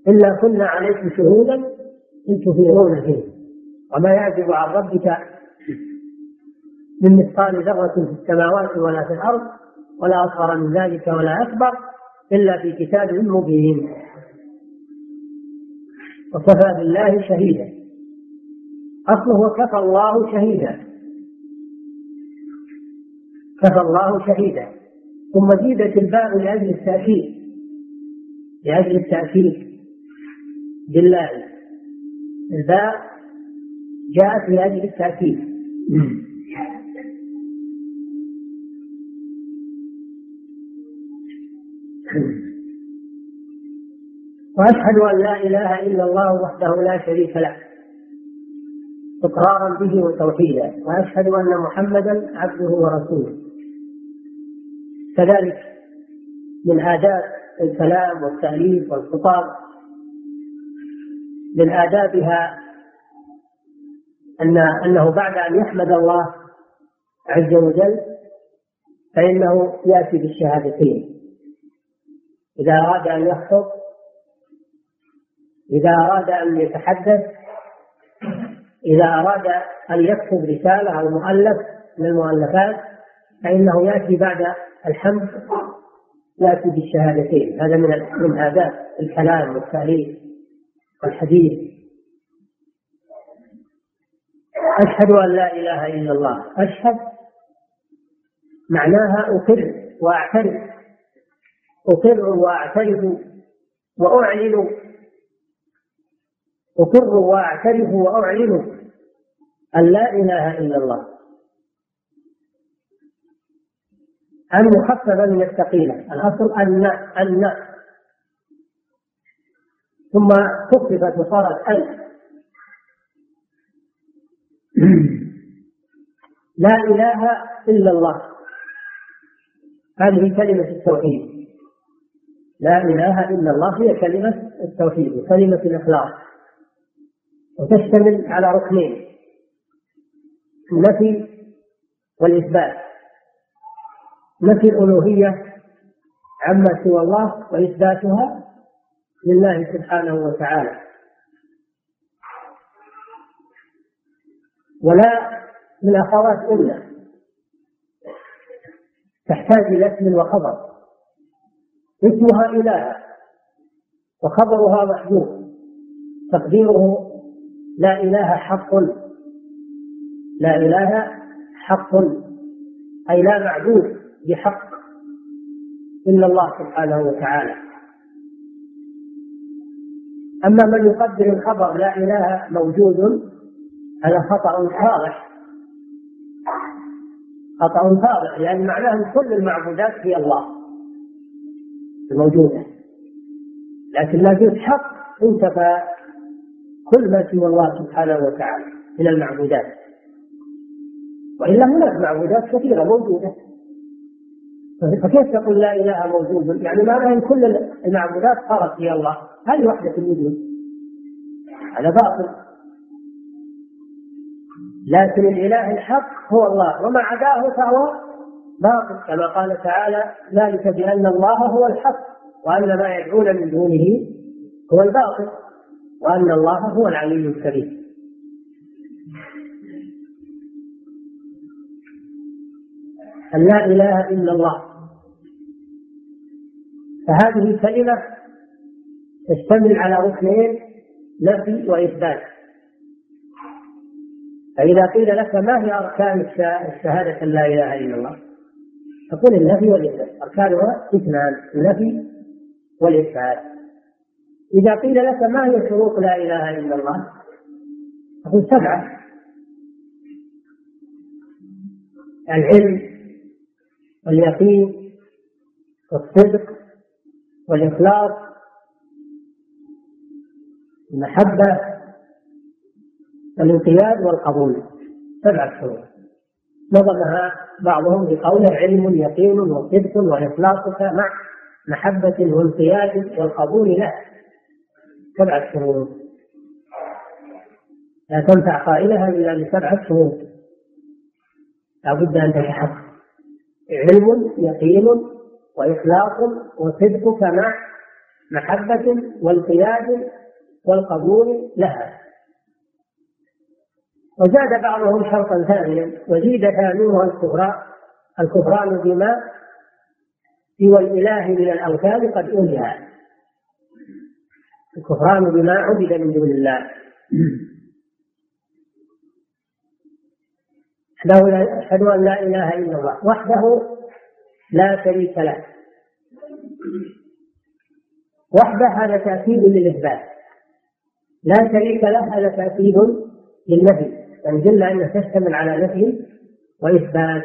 إلا كنا عليكم شهودا إن تفيضون فيه. وما يعزب عن ربك من مثقال ذرة في السماوات ولا في الأرض ولا أصغر من ذلك ولا أكبر إلا في كتاب مبين. وكفى بالله شهيدا. أصله وكفى الله شهيدا. كفى الله شهيدا. ثم زيدت الباء لأجل التأكيد. لأجل التأكيد. بالله. الباء جاءت لأجل التأكيد. وأشهد أن لا إله إلا الله وحده لا شريك له. إقرارا به وتوحيدا. وأشهد أن محمدا عبده ورسوله. كذلك من آداب الكلام والتأليف والخطاب من آدابها أن أنه بعد أن يحمد الله عز وجل فإنه يأتي بالشهادتين. إذا أراد أن يخطب إذا أراد أن يتحدث إذا أراد أن يكتب رسالة أو مؤلف من المؤلفات فإنه يأتي بعد الحمد يأتي بالشهادتين. هذا من من آداب الكلام والتأليف والحديث. أشهد أن لا إله إلا الله. أشهد معناها أقر وأعترف. أقر وأعترف وأعلن. أقر وأعترف وأعلن أن لا إله إلا الله. أن مخففة من الثقيلة. الأصل أن أن ثم خففت وصارت أن لا إله إلا الله. هذه كلمة التوحيد. لا إله إلا الله هي كلمة التوحيد وكلمة الإخلاص. وتشتمل على ركنين النفي والإثبات. نفي الألوهية عما سوى الله وإثباتها لله سبحانه وتعالى. ولا من أخوات إلا تحتاج إلى اسم وخبر. اسمها إله. وخبرها محذوف. تقديره لا إله حق. لا إله حق. أي لا معبود بحق. إلا الله سبحانه وتعالى. أما من يقدر الخبر لا إله موجود. هذا خطأ واضح خطأ واضح لأن معناه أن كل المعبودات هي الله الموجودة. لكن لا يوجد حق انتفى كل ما سوى الله سبحانه وتعالى من المعبودات. وإلا هناك معبودات كثيرة موجودة. فكيف تقول لا إله موجود؟ يعني معناه أن كل المعبودات صارت هي الله. هذه وحدة الوجود. هذا باطل. لكن الإله الحق هو الله وما عداه فهو باطل كما قال تعالى ذلك بأن الله هو الحق وأن ما يدعون من دونه هو الباطل وأن الله هو العلي الكبير. أن لا إله إلا الله. فهذه كلمة تشتمل على ركنين نفي وإثبات. فإذا قيل لك ما هي أركان الشهادة لا إله إلا الله؟ تقول النفي والإثبات أركانها اثنان النفي والإثبات إذا قيل لك ما هي شروط لا إله إلا الله؟ تقول سبعة. العلم واليقين والصدق والإخلاص المحبة الانقياد والقبول. سبعة شروط. نظمها بعضهم بقوله علم يقين وصدق وإخلاصك مع محبة وانقياد والقبول له. سبعة شروط. لا تنفع قائلها إلا لسبعة شهور لا بد أن تتحقق. علم يقين وإخلاص وصدقك مع محبة وانقياد والقبول لها. وزاد بعضهم شرطا ثانيا وزيد ثانية الكفران الكفران بما سوى الإله من الأوثان قد أولها الكفران بما عبد من دون الله. أشهد أن لا إله إلا الله وحده لا شريك له. وحده هذا تأكيد للإثبات. لا شريك له هذا تأكيد للنفي يعني جل أنه تشتمل على نفي وإثبات.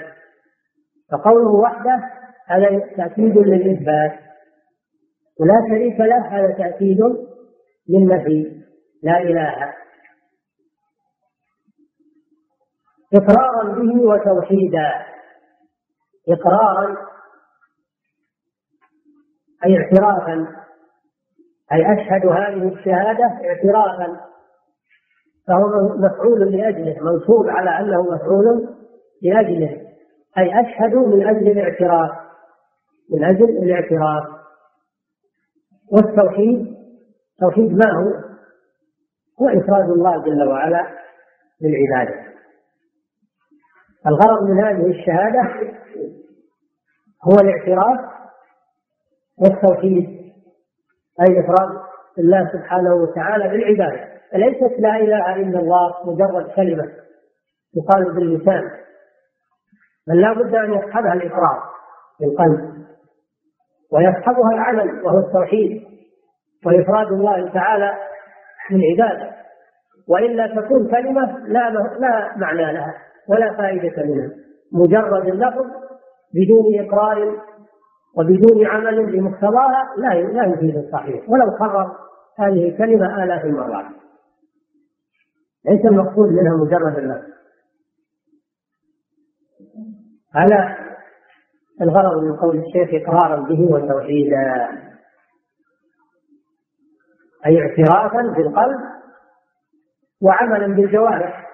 فقوله وحده هذا تأكيد للإثبات. ولا شريك له هذا تأكيد للنفي. لا إله. إقرارا به وتوحيدا. إقرارا أي اعترافا. أي أشهد هذه الشهادة اعترافا. فهو مفعول لأجله منصوب على أنه مفعول لأجله. أي أشهد من أجل الاعتراف من أجل الاعتراف. والتوحيد توحيد ما هو؟ هو إفراد الله جل وعلا بالعبادة. الغرض من هذه الشهادة هو الاعتراف والتوحيد أي إفراد الله سبحانه وتعالى بالعبادة. فليست لا إله إلا الله مجرد كلمة تقال باللسان بل لا بد أن يصحبها الإقرار بالقلب ويصحبها العمل وهو التوحيد وإفراد الله تعالى بالعبادة وإلا تكون كلمة لا لا معنى لها ولا فائدة منها مجرد اللفظ بدون إقرار وبدون عمل بمقتضاها لا لا يفيد الصحيح ولو كرر هذه الكلمة آلاف المرات. ليس المقصود منها مجرد اللفظ هذا الغرض من قول الشيخ إقرارا به وتوحيدا. أي اعترافا بالقلب وعملا بالجوارح.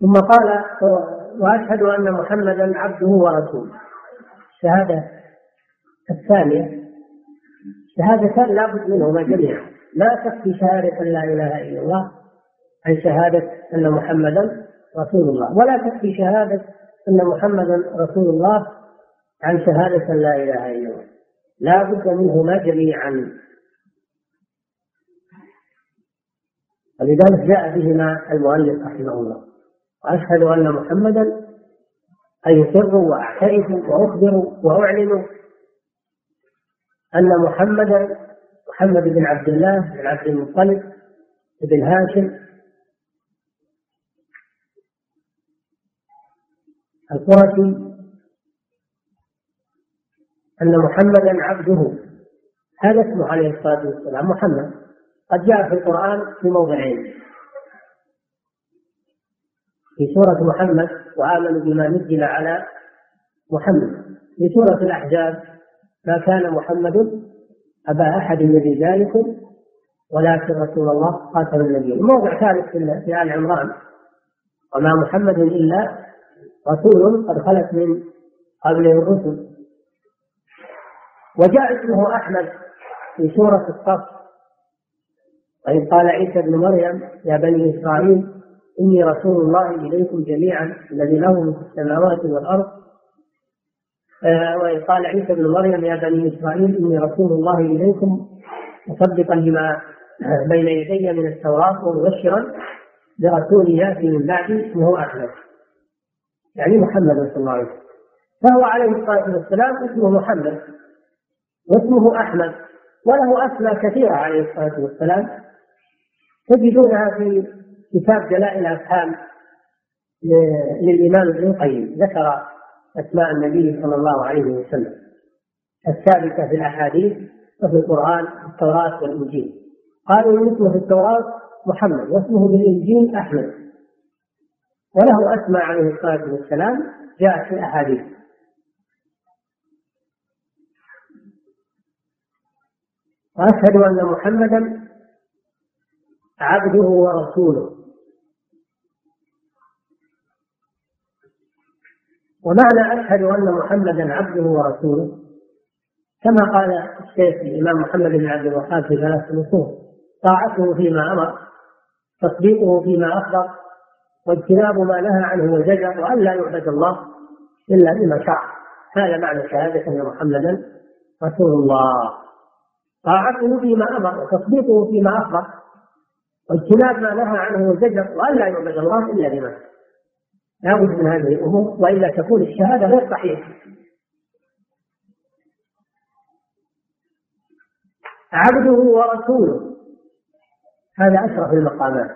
ثم قال وأشهد أن محمدا عبده ورسوله. الشهاده الثانية شهادتان لا بد منهما جميعا لا تكفي شهاده أن لا إله إلا الله عن شهادة أن محمدا رسول الله. ولا تكفي شهادة أن محمدا رسول الله عن شهادة أن لا إله إلا الله. لا بد منهما جميعا. ولذلك جاء بهما المؤلف رحمه الله. وأشهد أن محمدا أي أسر وأعترف وأخبر وأعلن أن محمدا محمد بن عبد الله بن عبد المطلب بن هاشم القرشي أن محمدا عبده هذا اسمه عليه الصلاة والسلام محمد قد جاء في القرآن في موضعين. في سورة محمد وآمنوا بما نزل على محمد. في سورة الأحزاب ما كان محمد أبا أحد من رجالكم ولكن رسول الله خاتم النبيين موضع ثالث في آل عمران. وما محمد إلا رسول قد خلت من قبله الرسل. وجاء اسمه أحمد في سورة الصف. وإذ قال عيسى ابن مريم يا بني إسرائيل إني رسول الله إليكم جميعا الذي له من السماوات والأرض آه وإذ قال عيسى ابن مريم يا بني إسرائيل إني رسول الله إليكم مصدقا لما بين يدي من التوراة ومبشرا برسول يأتي من بعدي اسمه أحمد. يعني محمد صلى الله عليه وسلم. فهو عليه الصلاة والسلام اسمه محمد واسمه أحمد وله أسماء كثيرة عليه الصلاة والسلام. تجدونها في كتاب جلائل الأفهام للإمام ابن القيم ذكر أسماء النبي صلى الله عليه وسلم. الثابتة في الأحاديث وفي القرآن التوراة والإنجيل. قالوا ان اسمه في التوراة محمد واسمه في الإنجيل أحمد. وله أسماء عليه الصلاة والسلام جاءت في الأحاديث. وأشهد أن محمدا عبده ورسوله. ومعنى أشهد أن محمدا عبده ورسوله كما قال الشيخ الإمام محمد بن عبد الوهاب في ثلاث نصوص طاعته فيما أمر تصديقه فيما أخبر واجتناب ما نهى عنه وزجر وأن لا يعبد الله إلا بما شرع هذا معنى شهادة أن محمدا رسول الله. طاعته فيما أمر وتصديقه فيما أخبر واجتناب ما نهى عنه وزجر وأن لا يعبد الله إلا بما شرع لا بد من هذه الأمور وإلا تكون الشهادة غير صحيحة. عبده ورسوله. هذا أشرف المقامات.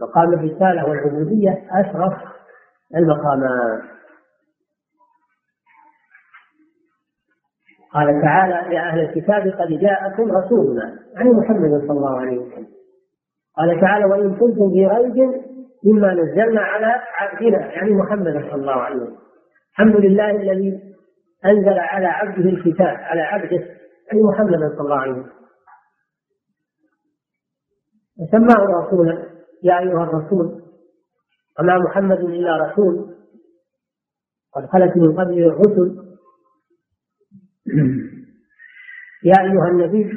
مقام الرسالة والعبودية أشرف المقامات. قال تعالى يا أهل الكتاب قد جاءكم رسولنا يعني محمد صلى الله عليه وسلم. قال تعالى وإن كنتم في ريب مما نزلنا على عبدنا يعني محمد صلى الله عليه وسلم. الحمد لله الذي أنزل على عبده الكتاب على عبده يعني محمد صلى الله عليه وسلم. وسماه رسولا يا أيها الرسول وما محمد إلا رسول قد خلت من قبله الرسل. يا أيها النبي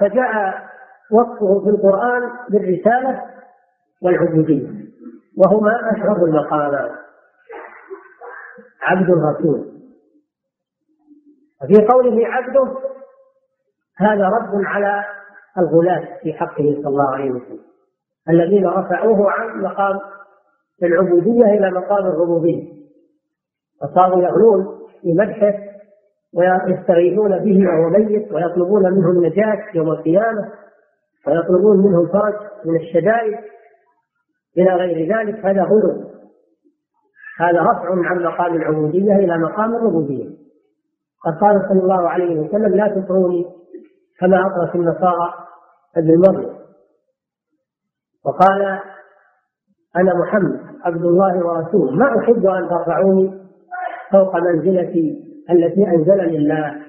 فجاء وصفه في القرآن بالرسالة والعبودية وهما أشرف المقامات. عبد الرسول. وفي قوله عبده هذا رد على الغلاة في حقه صلى الله عليه وسلم الذين رفعوه عن مقام العبودية إلى مقام الربوبية فصاروا يغلون في مدحه ويستغيثون به وهو ميت ويطلبون منه النجاة يوم القيامة ويطلبون منه الفرج من الشدائد إلى غير ذلك. هذا غلو هذا رفع عن مقام العبودية إلى مقام الربوبية. قد قال صلى الله عليه وسلم لا تطروني كما أطرت النصارى ابن مريم وقال أنا محمد عبد الله ورسوله ما أحب أن ترفعوني فوق منزلتي التي أنزلني الله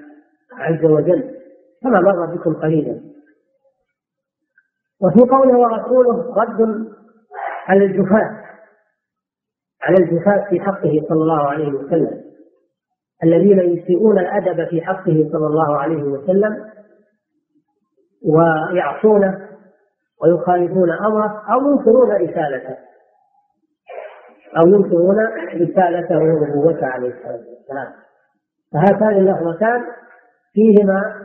عز وجل. كما مر بكم قليلا. وفي قوله ورسوله رد على الجفاة على الجفاة في حقه صلى الله عليه وسلم. الذين يسيئون الأدب في حقه صلى الله عليه وسلم ويعصونه ويخالفون أمره أو ينكرون رسالته. أو ينكرون رسالته ونبوته عليه الصلاة والسلام. فهاتان اللفظتان فيهما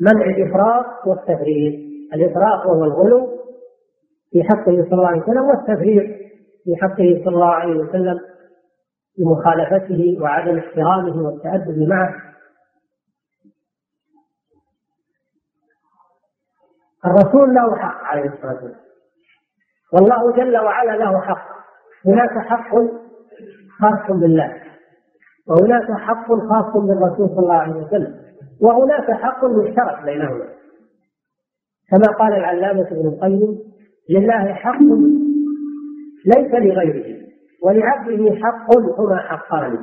منع الإفراط والتفريط. الإفراط وهو الغلو في حقه صلى الله عليه وسلم والتفريط في حقه صلى الله عليه وسلم بمخالفته وعدم احترامه والتأدب معه. الرسول له حق عليه الصلاة والسلام. والله جل وعلا له حق. هناك حق خاص بالله. وهناك حق خاص بالرسول صلى الله عليه وسلم وهناك حق مشترك بينهما. كما قال العلامة ابن القيم لله حق ليس لغيره ولعبده حق هما حقان.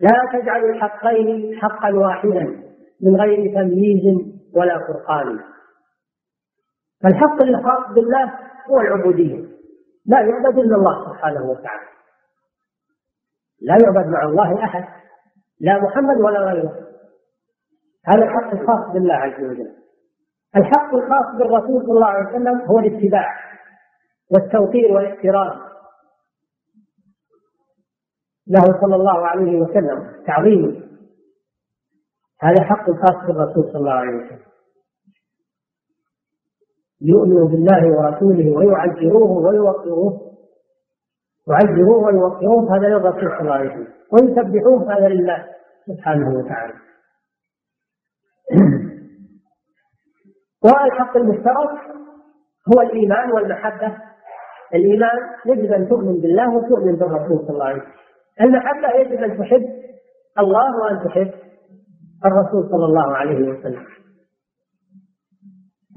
لا تجعل الحقين حقا واحدا من غير تمييز ولا فرقان. فالحق الخاص بالله هو العبودية لا يعبد إلا الله سبحانه وتعالى. لا يعبد مع الله أحد لا محمد ولا غيره. هذا الحق الخاص بالله عز وجل. الحق الخاص بالرسول صلى الله عليه وسلم هو الاتباع والتوقير والاحترام. له صلى الله عليه وسلم تعظيمه هذا حق خاص بالرسول صلى الله عليه وسلم. يؤمن بالله ورسوله ويعزروه ويوقروه. يعزروه ويوقروه هذا للرسول صلى الله عليه وسلم. ويسبحوه هذا لله سبحانه وتعالى. والحق المشترك هو الإيمان والمحبة. الإيمان يجب أن تؤمن بالله وتؤمن بالرسول صلى الله عليه وسلم. المحبة يجب أن تحب الله وأن تحب الرسول صلى الله عليه وسلم.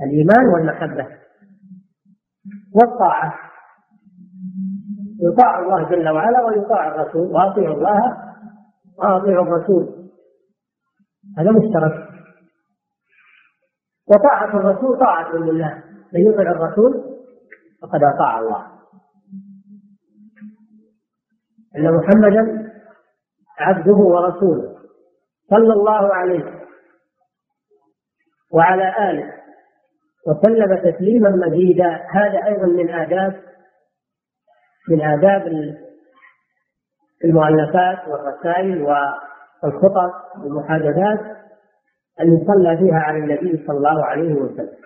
الإيمان والمحبة. والطاعة. يطاع الله جل وعلا ويطاع الرسول. واطيعوا الله واطيعوا الرسول. هذا مشترك. وطاعة الرسول طاعة لله. من يطع الرسول فقد أطاع الله. أن محمدا عبده ورسوله صلى الله عليه وعلى آله وسلم تسليما مزيدا. هذا أيضا من آداب من آداب المؤلفات والرسائل والخطط والمحادثات أن يصلى فيها على النبي صلى الله عليه وسلم.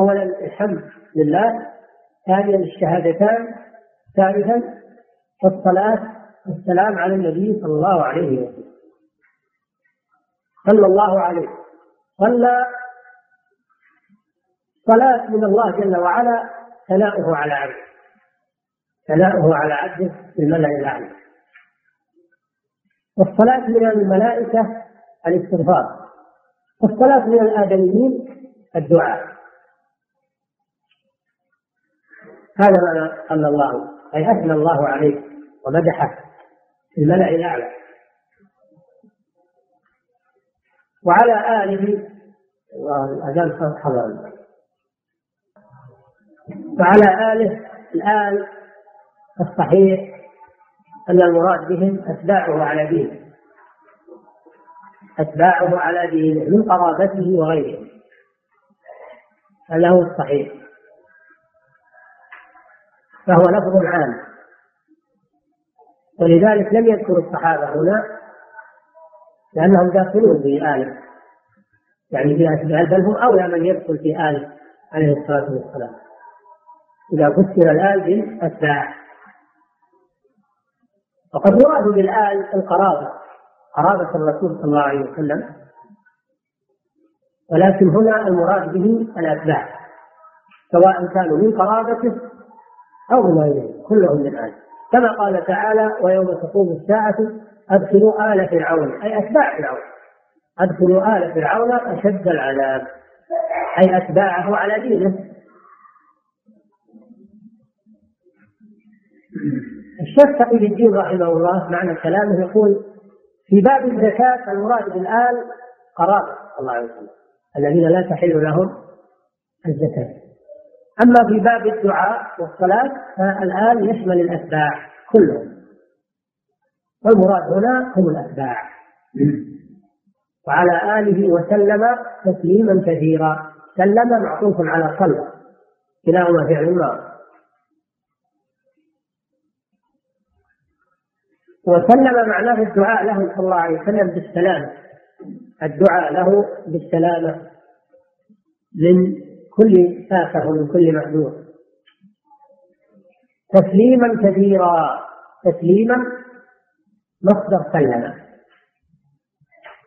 أولا الحمد لله. ثانيا الشهادتان. ثالثا الصلاة والسلام على النبي صلى الله عليه وسلم. صلى الله عليه. صلى. صلاة من الله جل وعلا ثناؤه على عبده. ثناؤه على عبده في الملأ الأعلى والصلاة من الملائكة الاستغفار. والصلاة من الآدميين الدعاء. هذا ما صلى الله أي أثنى الله عليه ومدحه في الملأ الأعلى. وعلى آله الأذان حضر. وعلى آله الآل الصحيح أن المراد بهم أتباعه على دينه. أتباعه على دينه من قرابته وغيره. هذا هو الصحيح. فهو لفظ عام. ولذلك لم يذكر الصحابة هنا لأنهم داخلون في آله يعني في أتباع بل هم أولى من يدخل في آله عليه الصلاة والسلام. إذا فسر الآل بالأتباع. وقد يراد بالآل القرابة قرابة الرسول صلى الله عليه وسلم. ولكن هنا المراد به الأتباع سواء كانوا من قرابته أو من غيره كلهم من آل. كما قال تعالى ويوم تقوم الساعة أدخلوا آل فرعون. أي أتباع فرعون. أدخلوا آل فرعون أشد العذاب أي أتباعه على دينه. الشيخ تقي الدين رحمه الله معنى كلامه يقول في باب الزكاة المراد بالآل قرابة. الله عليه وسلم. الذين لا تحل لهم الزكاة. أما في باب الدعاء والصلاة فالآن يشمل الأتباع كلهم. والمراد هنا هم الأتباع. وعلى آله وسلم تسليما كثيرا. سلم معطوف على صلى. كلاهما فعل الماضي وسلم معناه الدعاء له صلى الله عليه وسلم بالسلام الدعاء له بالسلامة من كل آفة ومن كل محذور تسليما كثيرا. تسليما مصدر سلم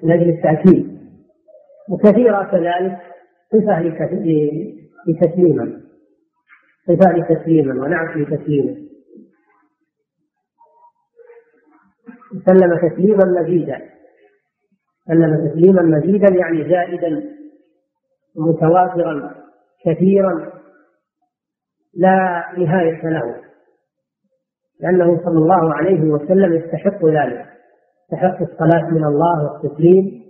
أجل التأكيد. وكثيرا كذلك صفة لتسليما. صفة لتسليما. ونعت لتسليما سلم تسليما مزيدا. سلم تسليما مزيدا يعني زائدا متوافرا كثيرا لا نهاية له. لأنه صلى الله عليه وسلم يستحق ذلك. يستحق الصلاة من الله والتسليم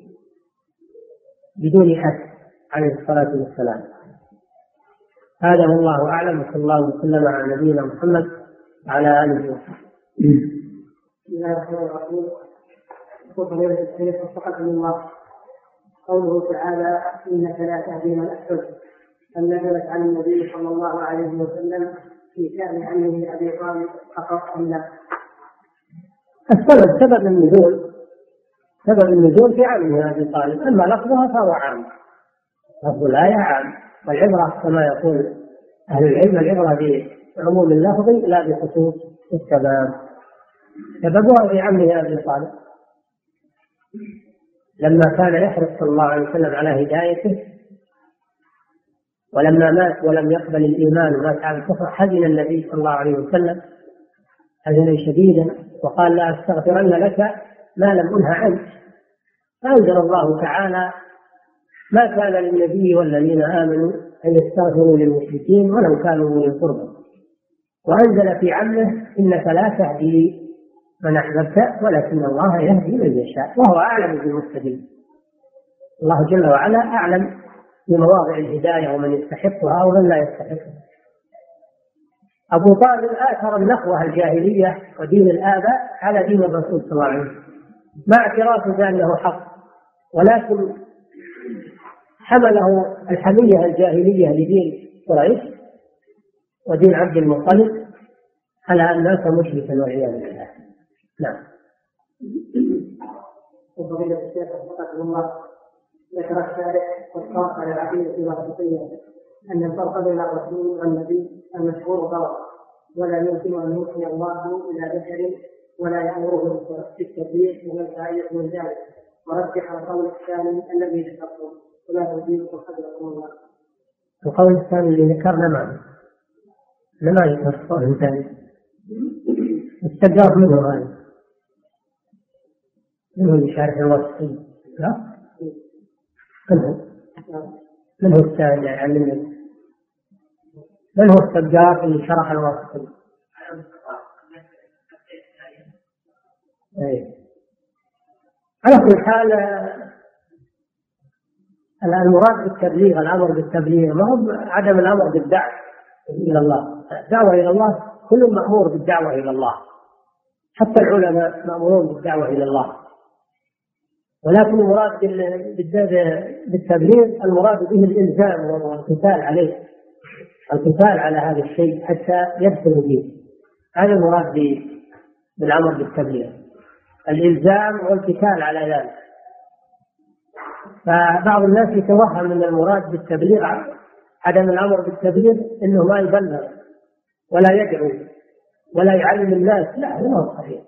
بدون حد عليه الصلاة والسلام. هذا والله أعلم وصلى الله وسلم على نبينا محمد وعلى آله وصحبه. بسم الله الرحمن الرحيم. يقول فضيلة الشيخ وفقكم الله قوله تعالى إنك لا تهدي من أحببت. أن نزلت عن النبي صلى الله عليه وسلم في شأن عمه أبي طالب فقط أم لا؟ السبب سبب النزول سبب النزول في عمه أبي طالب. أما لفظها فهو عام. لفظ الآية عام. والعبرة كما يقول أهل العلم العبرة بعموم اللفظ لا بخصوص السبب سببها في عمه أبي طالب. لما كان يحرص صلى الله عليه وسلم على هدايته ولما مات ولم يقبل الإيمان ومات على الكفر حزن النبي صلى الله عليه وسلم حزنا شديدا وقال لا أستغفرن لك ما لم أنه عنك. فأنزل الله تعالى ما كان للنبي والذين آمنوا أن يستغفروا للمشركين ولو كانوا من القربى وأنزل في عمه إنك لا تهدي من أحببت ولكن الله يهدي من يشاء وهو أعلم بالمهتدين. الله جل وعلا أعلم بمواضع الهداية ومن يستحقها ومن لا يستحقها. أبو طالب آثر النخوة الجاهلية ودين الآباء على دين الرسول صلى الله عليه وسلم. مع اعترافه بأنه حق ولكن حمله الحمية الجاهلية لدين قريش ودين عبد المطلب على أن مات مشركا والعياذ بالله. نعم وفضيلة الشيخ وفقكم الله ذكر الشارع والخاص على العقيدة الواسطية أن الفرق بين الرسول والنبي المشهور غلط ولا يمكن أن يوحي الله إلى بشر ولا يأمره بالتبليغ ومن فائدة من ذلك ورجح القول الثاني الذي ذكرته ولا تزيدكم حفظكم الله. القول الثاني اللي ذكرنا معه ما يذكر القول الثاني استجاب منه هذا منه اللي شارح الوصفي لا؟ من هو؟ من هو الثاني يعلمنا من هو السجاف اللي شرح الوصفي؟ أي على كل حال المراد بالتبليغ الأمر بالتبليغ ما هو عدم الأمر بالدعوة إلى الله. الدعوة إلى الله كل مأمور بالدعوة إلى الله. حتى العلماء مأمورون بالدعوة إلى الله. ولكن المراد بالتبليغ المراد به الإلزام والقتال عليه. القتال على هذا الشيء حتى يدخل فيه. هذا المراد بالأمر بالتبليغ. الإلزام والقتال على ذلك. فبعض الناس يتوهم أن المراد بالتبليغ عدم الأمر بالتبليغ إنه ما يبلغ ولا يدعو ولا يعلم الناس. لا هذا ما هو صحيح.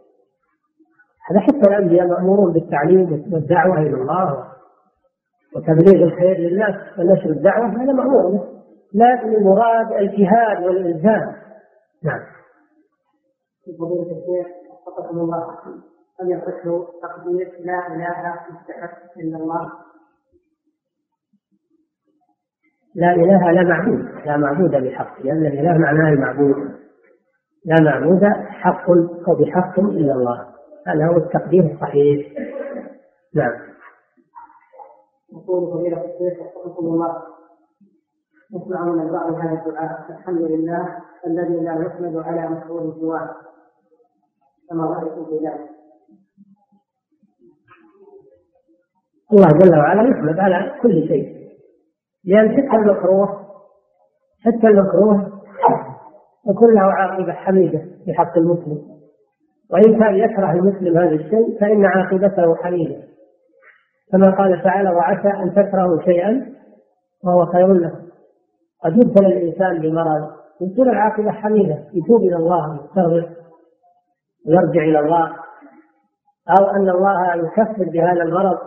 هذا حتى الانبياء مأمورون بالتعليم والدعوة إلى الله وتبليغ الخير للناس ونشر الدعوة هذا مأمور. لكن المراد الجهاد والإلزام. نعم. فضيلة الشيخ وفقكم الله أن يصح تقدير لا إله مستحق إلا الله؟ لا إله لا معبود. لا معبود بحق. لأن الإله معناه المعبود. لا معبود حق أو بحق إلا الله. هذا هو التقدير الصحيح. نعم. يقول فضيلة الشيخ وفقكم الله نسمع من البعض هذا الدعاء الحمد لله الذي لا يحمد على مشهور سواه. كما رأيتم في ذلك؟ الله جل وعلا يحمد على كل شيء. لأن حتى المكروه حتى المكروه يكون له عاقبة حميدة في حق المسلم. وإن كان يكره المسلم هذا الشيء فإن عاقبته حميدة كما قال تعالى وعسى أن تكرهوا شيئا وهو خير لكم. قد يبتلى الإنسان بمرض يصير العاقبة حميدة يتوب إلى الله ويستغفر ويرجع إلى الله. أو أن الله يكفر بهذا المرض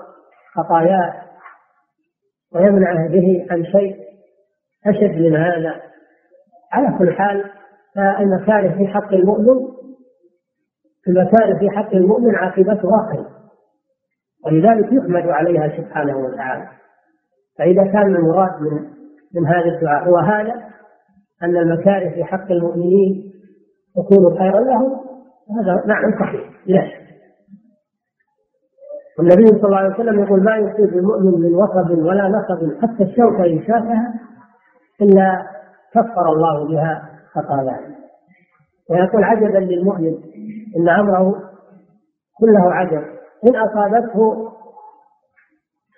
خطاياه ويمنعه به عن شيء أشد من هذا. على كل حال فالمكاره في حق المؤمن المكاره في حق المؤمن عاقبتها خير ولذلك يحمد عليها سبحانه وتعالى. فإذا كان المراد من من هذا الدعاء هو هذا أن المكاره في حق المؤمنين تكون خيرا لهم. هذا نعم صحيح. لا. والنبي صلى الله عليه وسلم يقول ما يصيب المؤمن من وصب ولا نصب حتى الشوكة إن شافها إلا كفر الله بها خطاياه. ويقول عجبا للمؤمن إن أمره كله عجب. إن أصابته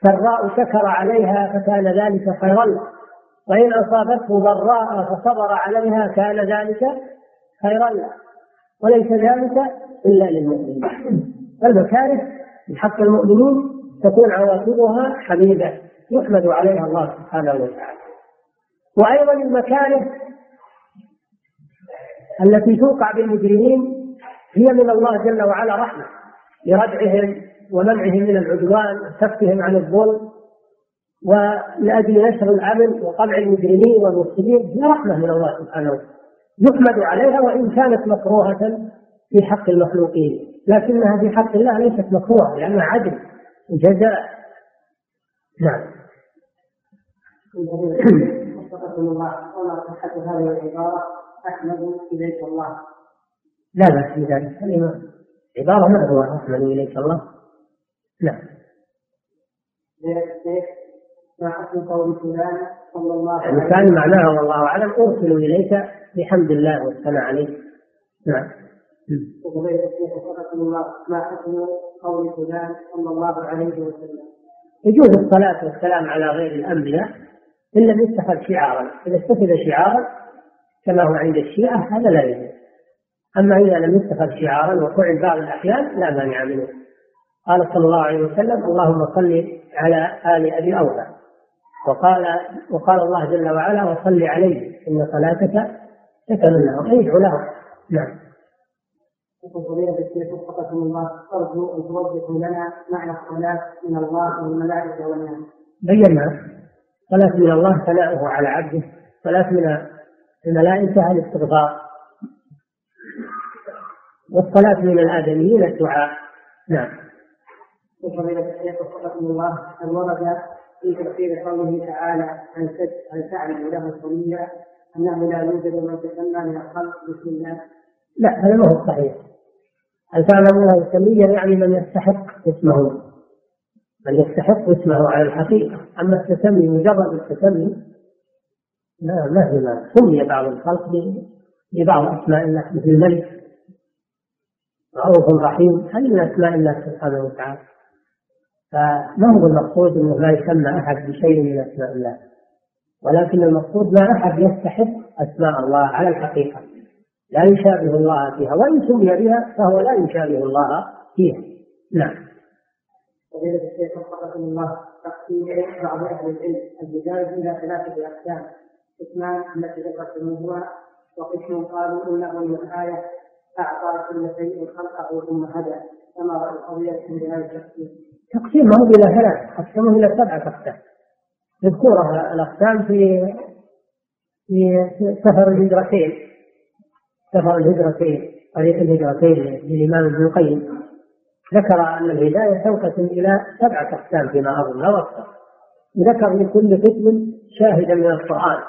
سراء شكر عليها فكان ذلك خيرا له وإن أصابته ضراء فصبر عليها كان ذلك خيرا. وليس ذلك إلا للمؤمنين المكاره في حق المؤمنين تكون عواقبها حميدة يحمد عليها الله سبحانه وتعالى. وأيضا المكاره التي توقع بالمجرمين هي من الله جل وعلا رحمة لردعهم ومنعهم من العدوان وكفهم عن الظلم ولأجل نشر العمل وقمع المجرمين والمفسدين هي رحمة من الله سبحانه وتعالى. يحمد عليها وإن كانت مكروهة في حق المخلوقين. لكنها في حق الله ليست مكروهة لأنها عدل وجزاء. نعم. الله. أحمد إليك الله. لا بأس بذلك. كلمة عبارة معروفة أحمد إليك الله. نعم. ما حكم قول فلان صلى الله عليه وسلم. كان معناها والله أعلم. أرسل إليك بحمد الله والثناء عليه. نعم. وفضيلة الشيخ وفقكم الله ما حكم قول فلان صلى الله عليه وسلم. يجوز الصلاة والسلام على غير الأنبياء إن لم يتخذ شعارا. إذا اتخذ شعارا كما هو عند الشيعة هذا لا يجوز. أما إذا لم يتخذ شعارا وفعل بعض الأحيان لا مانع منه. قال صلى الله عليه وسلم اللهم صل على آل أبي أوفى. وقال وقال الله جل وعلا وصل عليه إن صلاتك سكن لهم. أي له نعم. يقول فضيلة الشيخ وفقكم الله أرجو أن توضحوا لنا معنى الصلاة من الله والملائكة والناس. بينا. صلاة من الله ثناؤه على عبده صلاة من الملائكة الاستغفار والصلاة من الآدميين الدعاء نعم. فضيلة الشيخ وفقكم الله هل ورد في تفسير قوله تعالى هل تعلم له سميا أنه لا يوجد من تسمى من الخلق بسم الله؟ لا هذا ما هو صحيح. هل تعلم له سميا يعني من يستحق اسمه من يستحق اسمه على الحقيقة أما التسمي مجرد التسمي لا ما في ما سمي بعض الخلق ببعض أسماء الله مثل الملك. رؤوف رحيم هذه من أسماء الله سبحانه وتعالى. فما هو المقصود أنه لا يسمى أحد بشيء من أسماء الله؟ ولكن المقصود ما أحد يستحق أسماء الله على الحقيقة. لا يشابه الله فيها وإن سمي بها فهو لا يشابه الله فيها. نعم. فضيلة الشيخ وفقكم الله تقسيم بعض أهل العلم البدايه إلى ثلاثة اقسام قسمان التي ذكرتموها وقسم قالوا إنه من الآية أعطى كل شيء خلقه ثم هدى. كما راى القضية في هذا التقسيم تقسيمه إلى ثلاث قسمه إلى سبعة أقسام. يذكرها الأقسام في في سفر الهجرتين. سفر الهجرتين طريق الهجرتين للإمام ابن القيم. ذكر أن الهداية تنقسم إلى سبعة أقسام فيما أو أكثر ذكر لكل قسم شاهدا من القرآن.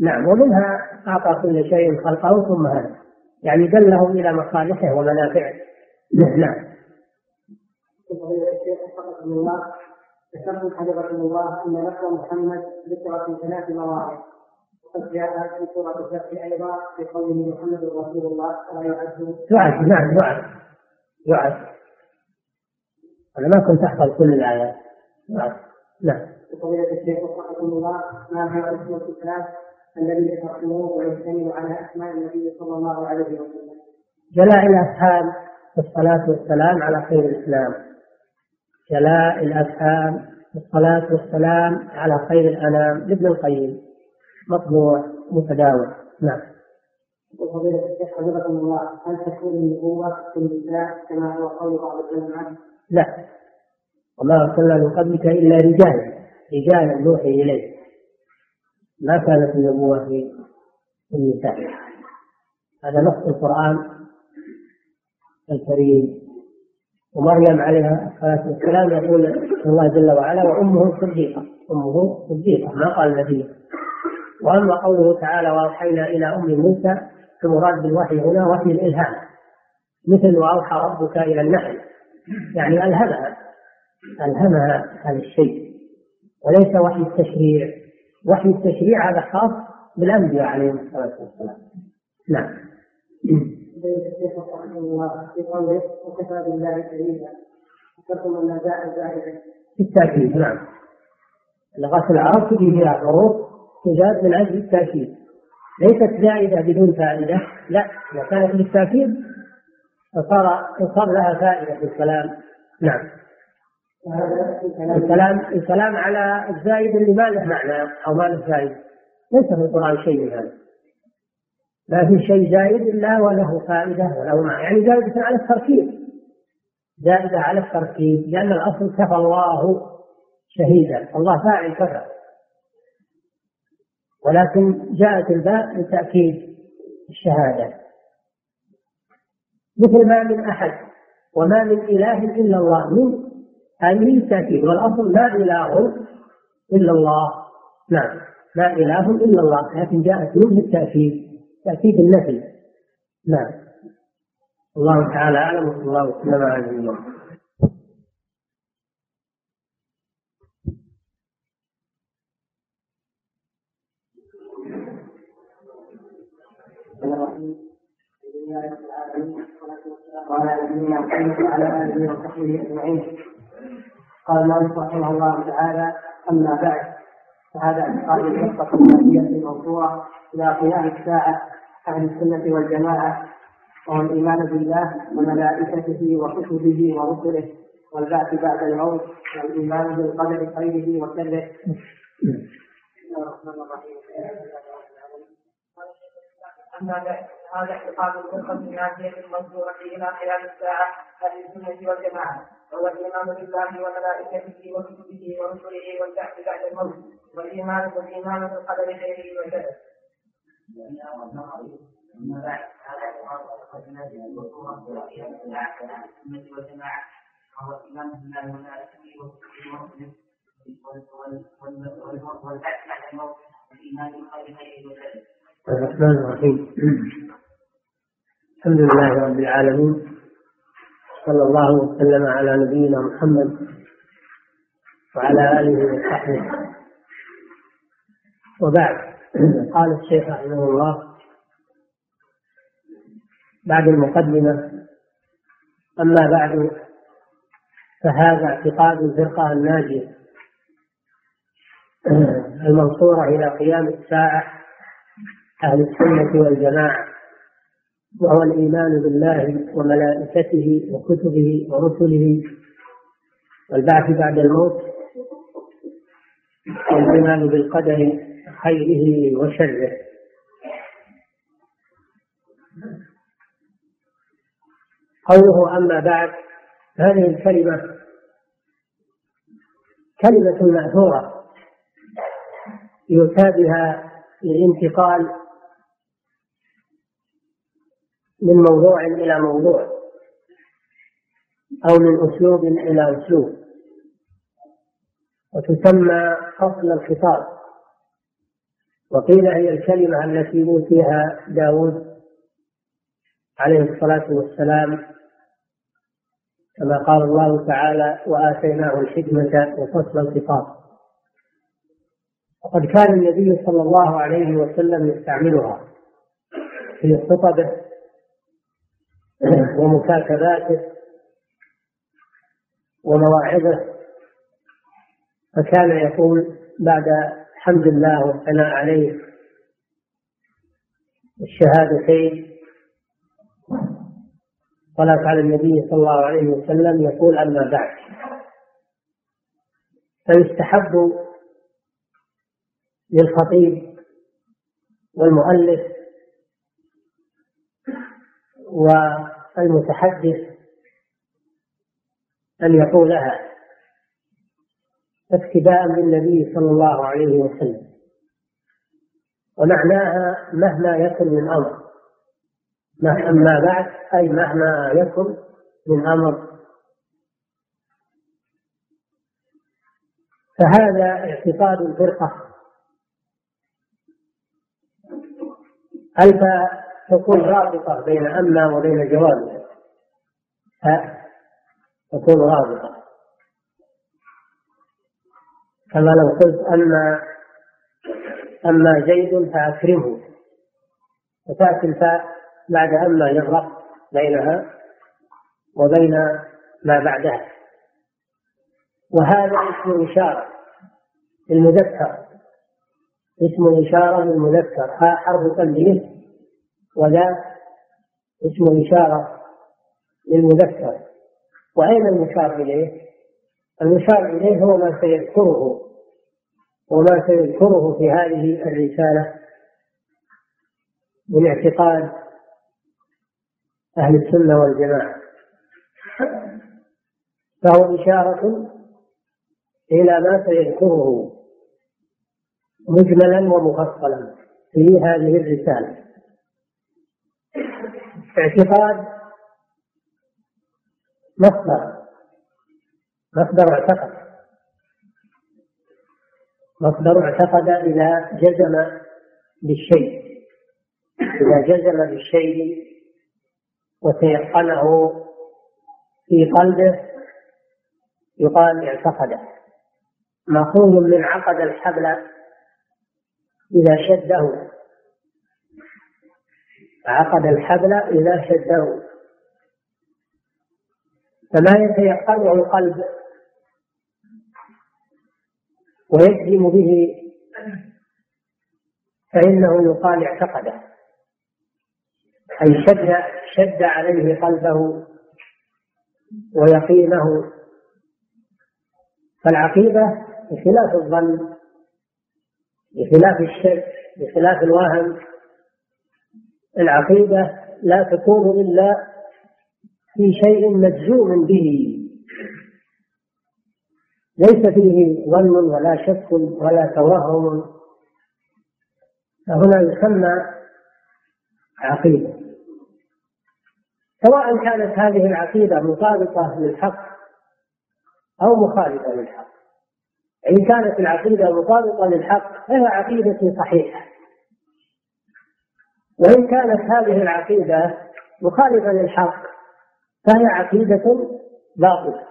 نعم ومنها أعطى كل شيء خلقه ثم هذا يعني دلهم إلى مصالحه ومنافعه. نعم. ذكرتم حفظكم الله ان لفظ محمد ذكر في ثلاث مواضع وقد جاء في سوره الفتح أيضا في قوله محمد رسول الله فلا يعد يعد نعم يعد يعد أنا ما كنت أحفظ كل الآيات. يعد نعم. فضيلة الشيخ وفقكم الله ما هو اسم الكتاب الذي ذكرتموه ويشتمل على أسماء النبي صلى الله عليه وسلم. جلاء الافهام والصلاة والسلام على خير الإسلام. جلاء الأفهام والصلاة والسلام على خير الأنام لابن القيم. مطبوع متداول. نعم. وفضيلة الشيخ حفظكم الله هل تكون النبوة في النساء كما هو قول بعض العلماء؟ لا. وما أرسلنا من قبلك إلا رجالا رجالا نوحي إليه. ما كانت النبوة في النساء هذا نص القرآن الكريم. ومريم عليها الصلاة والسلام يقول الله جل وعلا وأمه صديقة. أمه صديقة ما قال نبي. وأما قوله تعالى وأوحينا إلى أم موسى المراد بالوحي هنا وحي الإلهام. مثل وأوحى ربك إلى النحل. يعني ألهمها. ألهمها هذا الشيء. وليس وحي التشريع. وحي التشريع هذا خاص بالأنبياء عليهم الصلاة والسلام. نعم. في قوله وكفى بالله شهيدا ذكرتم ان جاء زائدا نعم. لغات العرب تجي فيها حروف تجاد من أجل التأكيد. ليست زائدة بدون فائدة. لا إذا كانت بالتأكيد فصار صار لها فائدة في الكلام. نعم. الكلام الكلام على الزايد اللي ما له معنى أو ما له فائده ليس في القرآن شيء من هذا. ما في شيء زائد إلا وله فائدة وله معنى. يعني زائدة على التركيب. زائدة على التركيب. لأن الأصل كفى الله شهيدا. الله فاعل كفى. ولكن جاءت الباء لتأكيد الشهادة. مثل ما من أحد وما من إله إلا الله. من هذه التأكيد. والأصل لا إله إلا الله. نعم. لا إله إلا الله. لكن جاءت منه التأكيد. تأتي بالنفي نعم. الله تعالى أعلم. وصلى الله. وسلم على نبينا وعلى نبينا محمد وعلى آله وصحبه أجمعين. قال المؤلف رحمه الله تعالى أما بعد فهذا اعتقاد الحقه النافيه الموضوعه إلى قيام الساعة أهل السنة والجماعة وهو الإيمان بالله وملائكته وكتبه ورسله والبعث بعد الموت والإيمان بالقدر خيره وشره. أما هذا اعتقاد الفرقة الناجية المنصورة إلى قيام الساعة أهل السنة والجماعة. وهو الإيمان بالله وملائكته وكتبه ورسله والبعث بعد الموت والإيمان والإيمان بالقدر خيره وشره. وهو الإيمان بالله وملائكته وكتبه ورسله والبعث بعد الموت والإيمان بالقدر خيره وشره. الرحمن الرحيم الحمد لله رب العالمين صلى الله وسلم على نبينا محمد وعلى آله وصحبه. وبعد قال الشيخ رحمه الله بعد المقدمة أما بعد فهذا اعتقاد الفرقة الناجية المنصورة إلى قيام الساعة أهل السنة والجماعة. وهو الإيمان بالله وملائكته وكتبه ورسله والبعث بعد الموت والإيمان بالقدر خيره وشره. قوله أما بعد هذه الكلمة كلمة مأثورة يؤتى بها للانتقال من موضوع إلى موضوع أو من أسلوب إلى أسلوب. وتسمى فصل الخطاب وقيل هي الكلمة التي أوتيها داود عليه الصلاة والسلام كما قال الله تعالى وآتيناه الحكمة وفصل الخطاب وقد كان النبي صلى الله عليه وسلم يستعملها في خطبه ومكاتباته ومواعظه فكان يقول بعد حمد الله والثناء عليه الشهادتين صلاة على النبي صلى الله عليه وسلم يقول أما بعد. فيستحب للخطيب والمؤلف والمتحدث أن يقولها اقتداء بالنبي صلى الله عليه وسلم. ومعناها مهما يكن من أمر. أما بعد أي مهما يكن من أمر. فهذا اعتقاد الفرقة. ألف تكون رابطة بين أما وبين جوابها ها تكون رابطة. كما لو قلت أما أما زيد فأكرمه. فتأتي الفاء بعد أما يغرق بينها وبين ما بعدها. وهذا اسم إشارة للمذكر. اسم إشارة للمذكر. ها حرف تنبيه وذا اسم إشارة للمذكر. وأين المشار إليه؟ المشار إليه هو ما سيذكره وما سيذكره في هذه الرسالة من اعتقاد أهل السنة والجماعة. فهو إشارة إلى ما سيذكره مجملا ومفصلا في هذه الرسالة. اعتقاد مصدر مصدر اعتقد مصدر اعتقد إذا جزم بالشيء إذا جزم بالشيء وتيقنه في قلبه يقال اعتقده. مأخوذ من عقد الحبل إذا شده عقد الحبل إذا شده. فما يتيقنه القلب ويجزم به فإنه يقال اعتقده. أي شد شد عليه قلبه ويقينه. فالعقيدة بخلاف الظن بخلاف الشك بخلاف الوهم العقيدة لا تكون إلا في شيء مجزوم به. ليس فيه ظن ولا شك ولا توهم. فهنا يسمى عقيدة. سواء كانت هذه العقيدة مطابقة للحق أو مخالفة للحق. إن كانت العقيدة مطابقة للحق فهي عقيدة صحيحة. وإن كانت هذه العقيدة مخالفة للحق فهي عقيدة باطلة.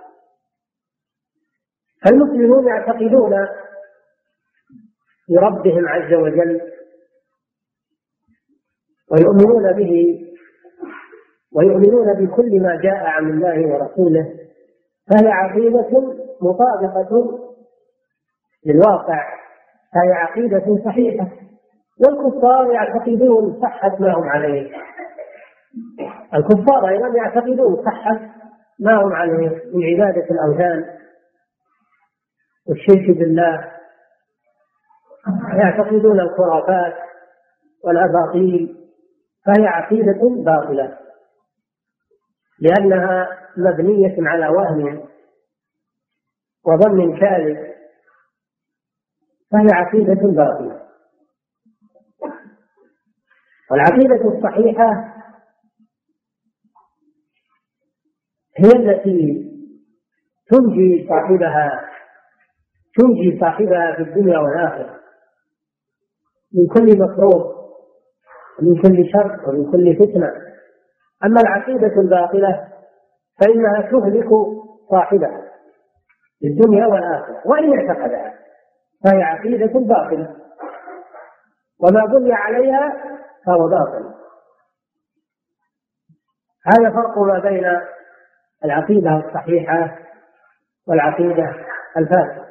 المسلمون يعتقدون في ربهم عز وجل ويؤمنون به ويؤمنون بكل ما جاء عن الله ورسوله فهي عقيدة مطابقة للواقع فهي عقيدة صحيحة. والكفار يعتقدون صحة ما هم عليه. الكفار أيضا يعتقدون صحة ما هم عليه من عبادة الأوثان والشرك بالله. يعتقدون الخرافات والأباطيل فهي عقيدة باطلة لأنها مبنية على وهم وظن كاذب فهي عقيدة باطلة. والعقيدة الصحيحة هي التي تنجي صاحبها تنجي صاحبها في الدنيا والآخرة. من كل مكروه ومن كل شر ومن كل فتنة. أما العقيدة الباطلة فإنها تهلك صاحبها في الدنيا والآخرة وإن اعتقدها. فهي عقيدة باطلة. وما بني عليها فهو باطل. هذا فرق ما بين العقيدة الصحيحة والعقيدة الفاسدة.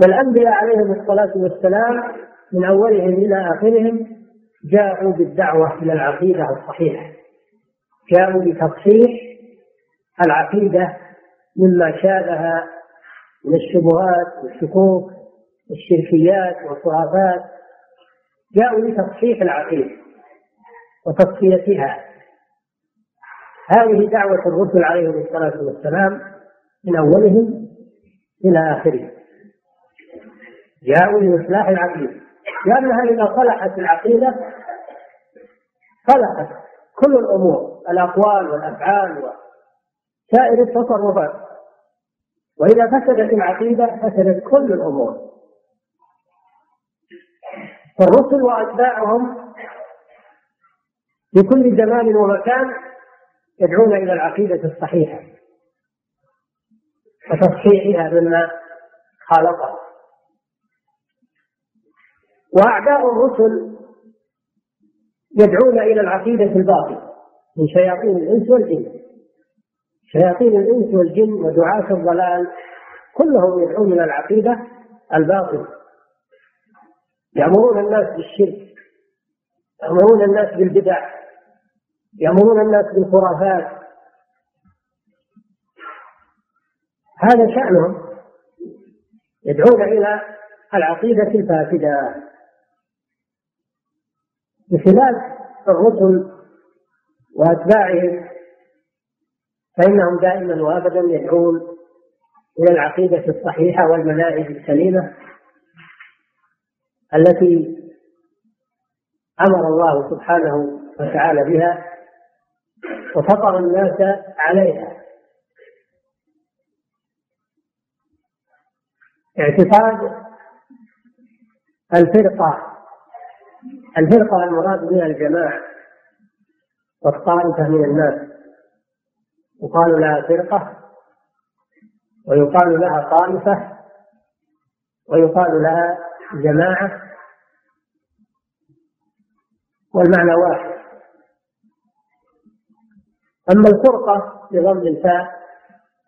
والأنبياء عليهم الصلاة والسلام من أولهم إلى آخرهم جاءوا بالدعوة إلى العقيدة الصحيحة. جاءوا بتصحيح العقيدة مما شابها من الشبهات والشكوك والشركيات والخرافات جاءوا لتصحيح العقيدة وتصفيتها هذه دعوة الرسل عليهم الصلاة والسلام من أولهم إلى آخرهم. جاءوا لإصلاح العقيدة. لأنها إذا صلحت العقيدة صلحت كل الأمور الأقوال والأفعال وسائر التصرفات. وإذا فسدت العقيدة فسدت كل الأمور. فالرسل وأتباعهم في كل زمان ومكان يدعون إلى العقيدة الصحيحة وتصحيحها مما خالطه. وأعداء الرسل يدعون إلى العقيدة الباطلة من شياطين الإنس والجن. شياطين الإنس والجن ودعاة الضلال كلهم يدعون إلى العقيدة الباطلة. يأمرون الناس بالشرك يأمرون الناس بالبدع يأمرون الناس بالخرافات. هذا شأنهم يدعون إلى العقيدة الفاسدة. بخلاف الرسل وأتباعهم فإنهم دائما وأبدا يدعون إلى العقيدة الصحيحة والمناهج السليمة. التي أمر الله سبحانه وتعالى بها وفطر الناس عليها. اعتقاد الفرقة الفرقة المراد بها الجماعة والطائفة من الناس. يقال لها فرقة ويقال لها طائفة ويقال لها جماعة. والمعنى واحد. أما الفرقة بضم الفاء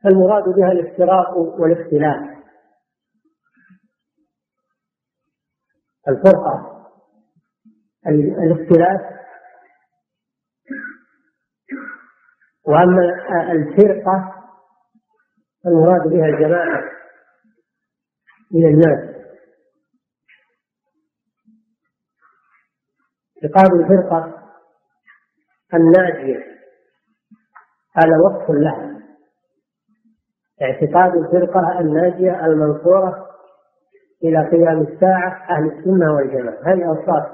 فالمراد بها الافتراق والاختلاف. الفرقة الاختلاف. وأما الفرقة المراد بها الجماعة من الناس. اعتقاد الفرقة الناجية. هذا وصف لها. اعتقاد الفرقة الناجية المنصورة إلى قيام الساعة أهل السنة والجماعة. هذه أوصاف.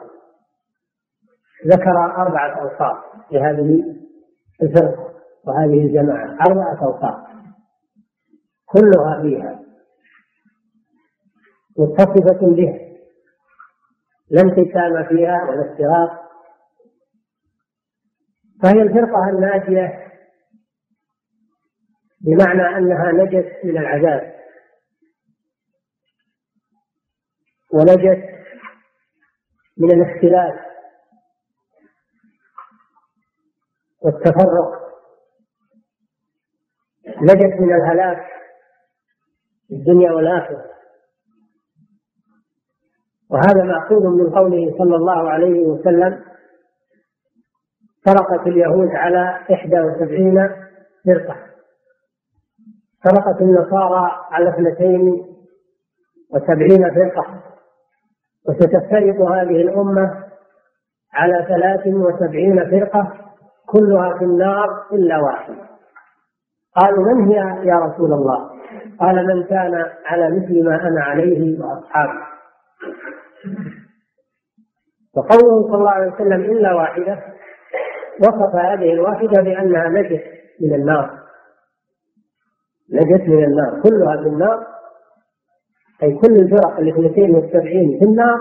ذكر أربعة أوصاف لهذه الفرقة وهذه الجماعة. أربعة أوصاف. كلها فيها متصفة بها. لا انقسام فيها ولا افتراق فهي الفرقة الناجية بمعنى أنها نجت من العذاب. ونجت من الاختلاف والتفرق. نجت من الهلاك في الدنيا والآخرة. وهذا مأخوذ من قوله صلى الله عليه وسلم فرقت اليهود على إحدى وسبعين فرقة. فرقت النصارى على اثنتين وسبعين فرقة. وستفترق هذه الأمة على ثلاث وسبعين فرقة كلها في النار إلا واحدة. قالوا من هي يا رسول الله؟ قال من كان على مثل ما أنا عليه وأصحابي وقوله صلى الله عليه وسلم إلا واحدة وصف هذه الواحدة بأنها نجت من النار. نجت من النار كلها في النار أي كل الفرق الاثنتين والسبعين في النار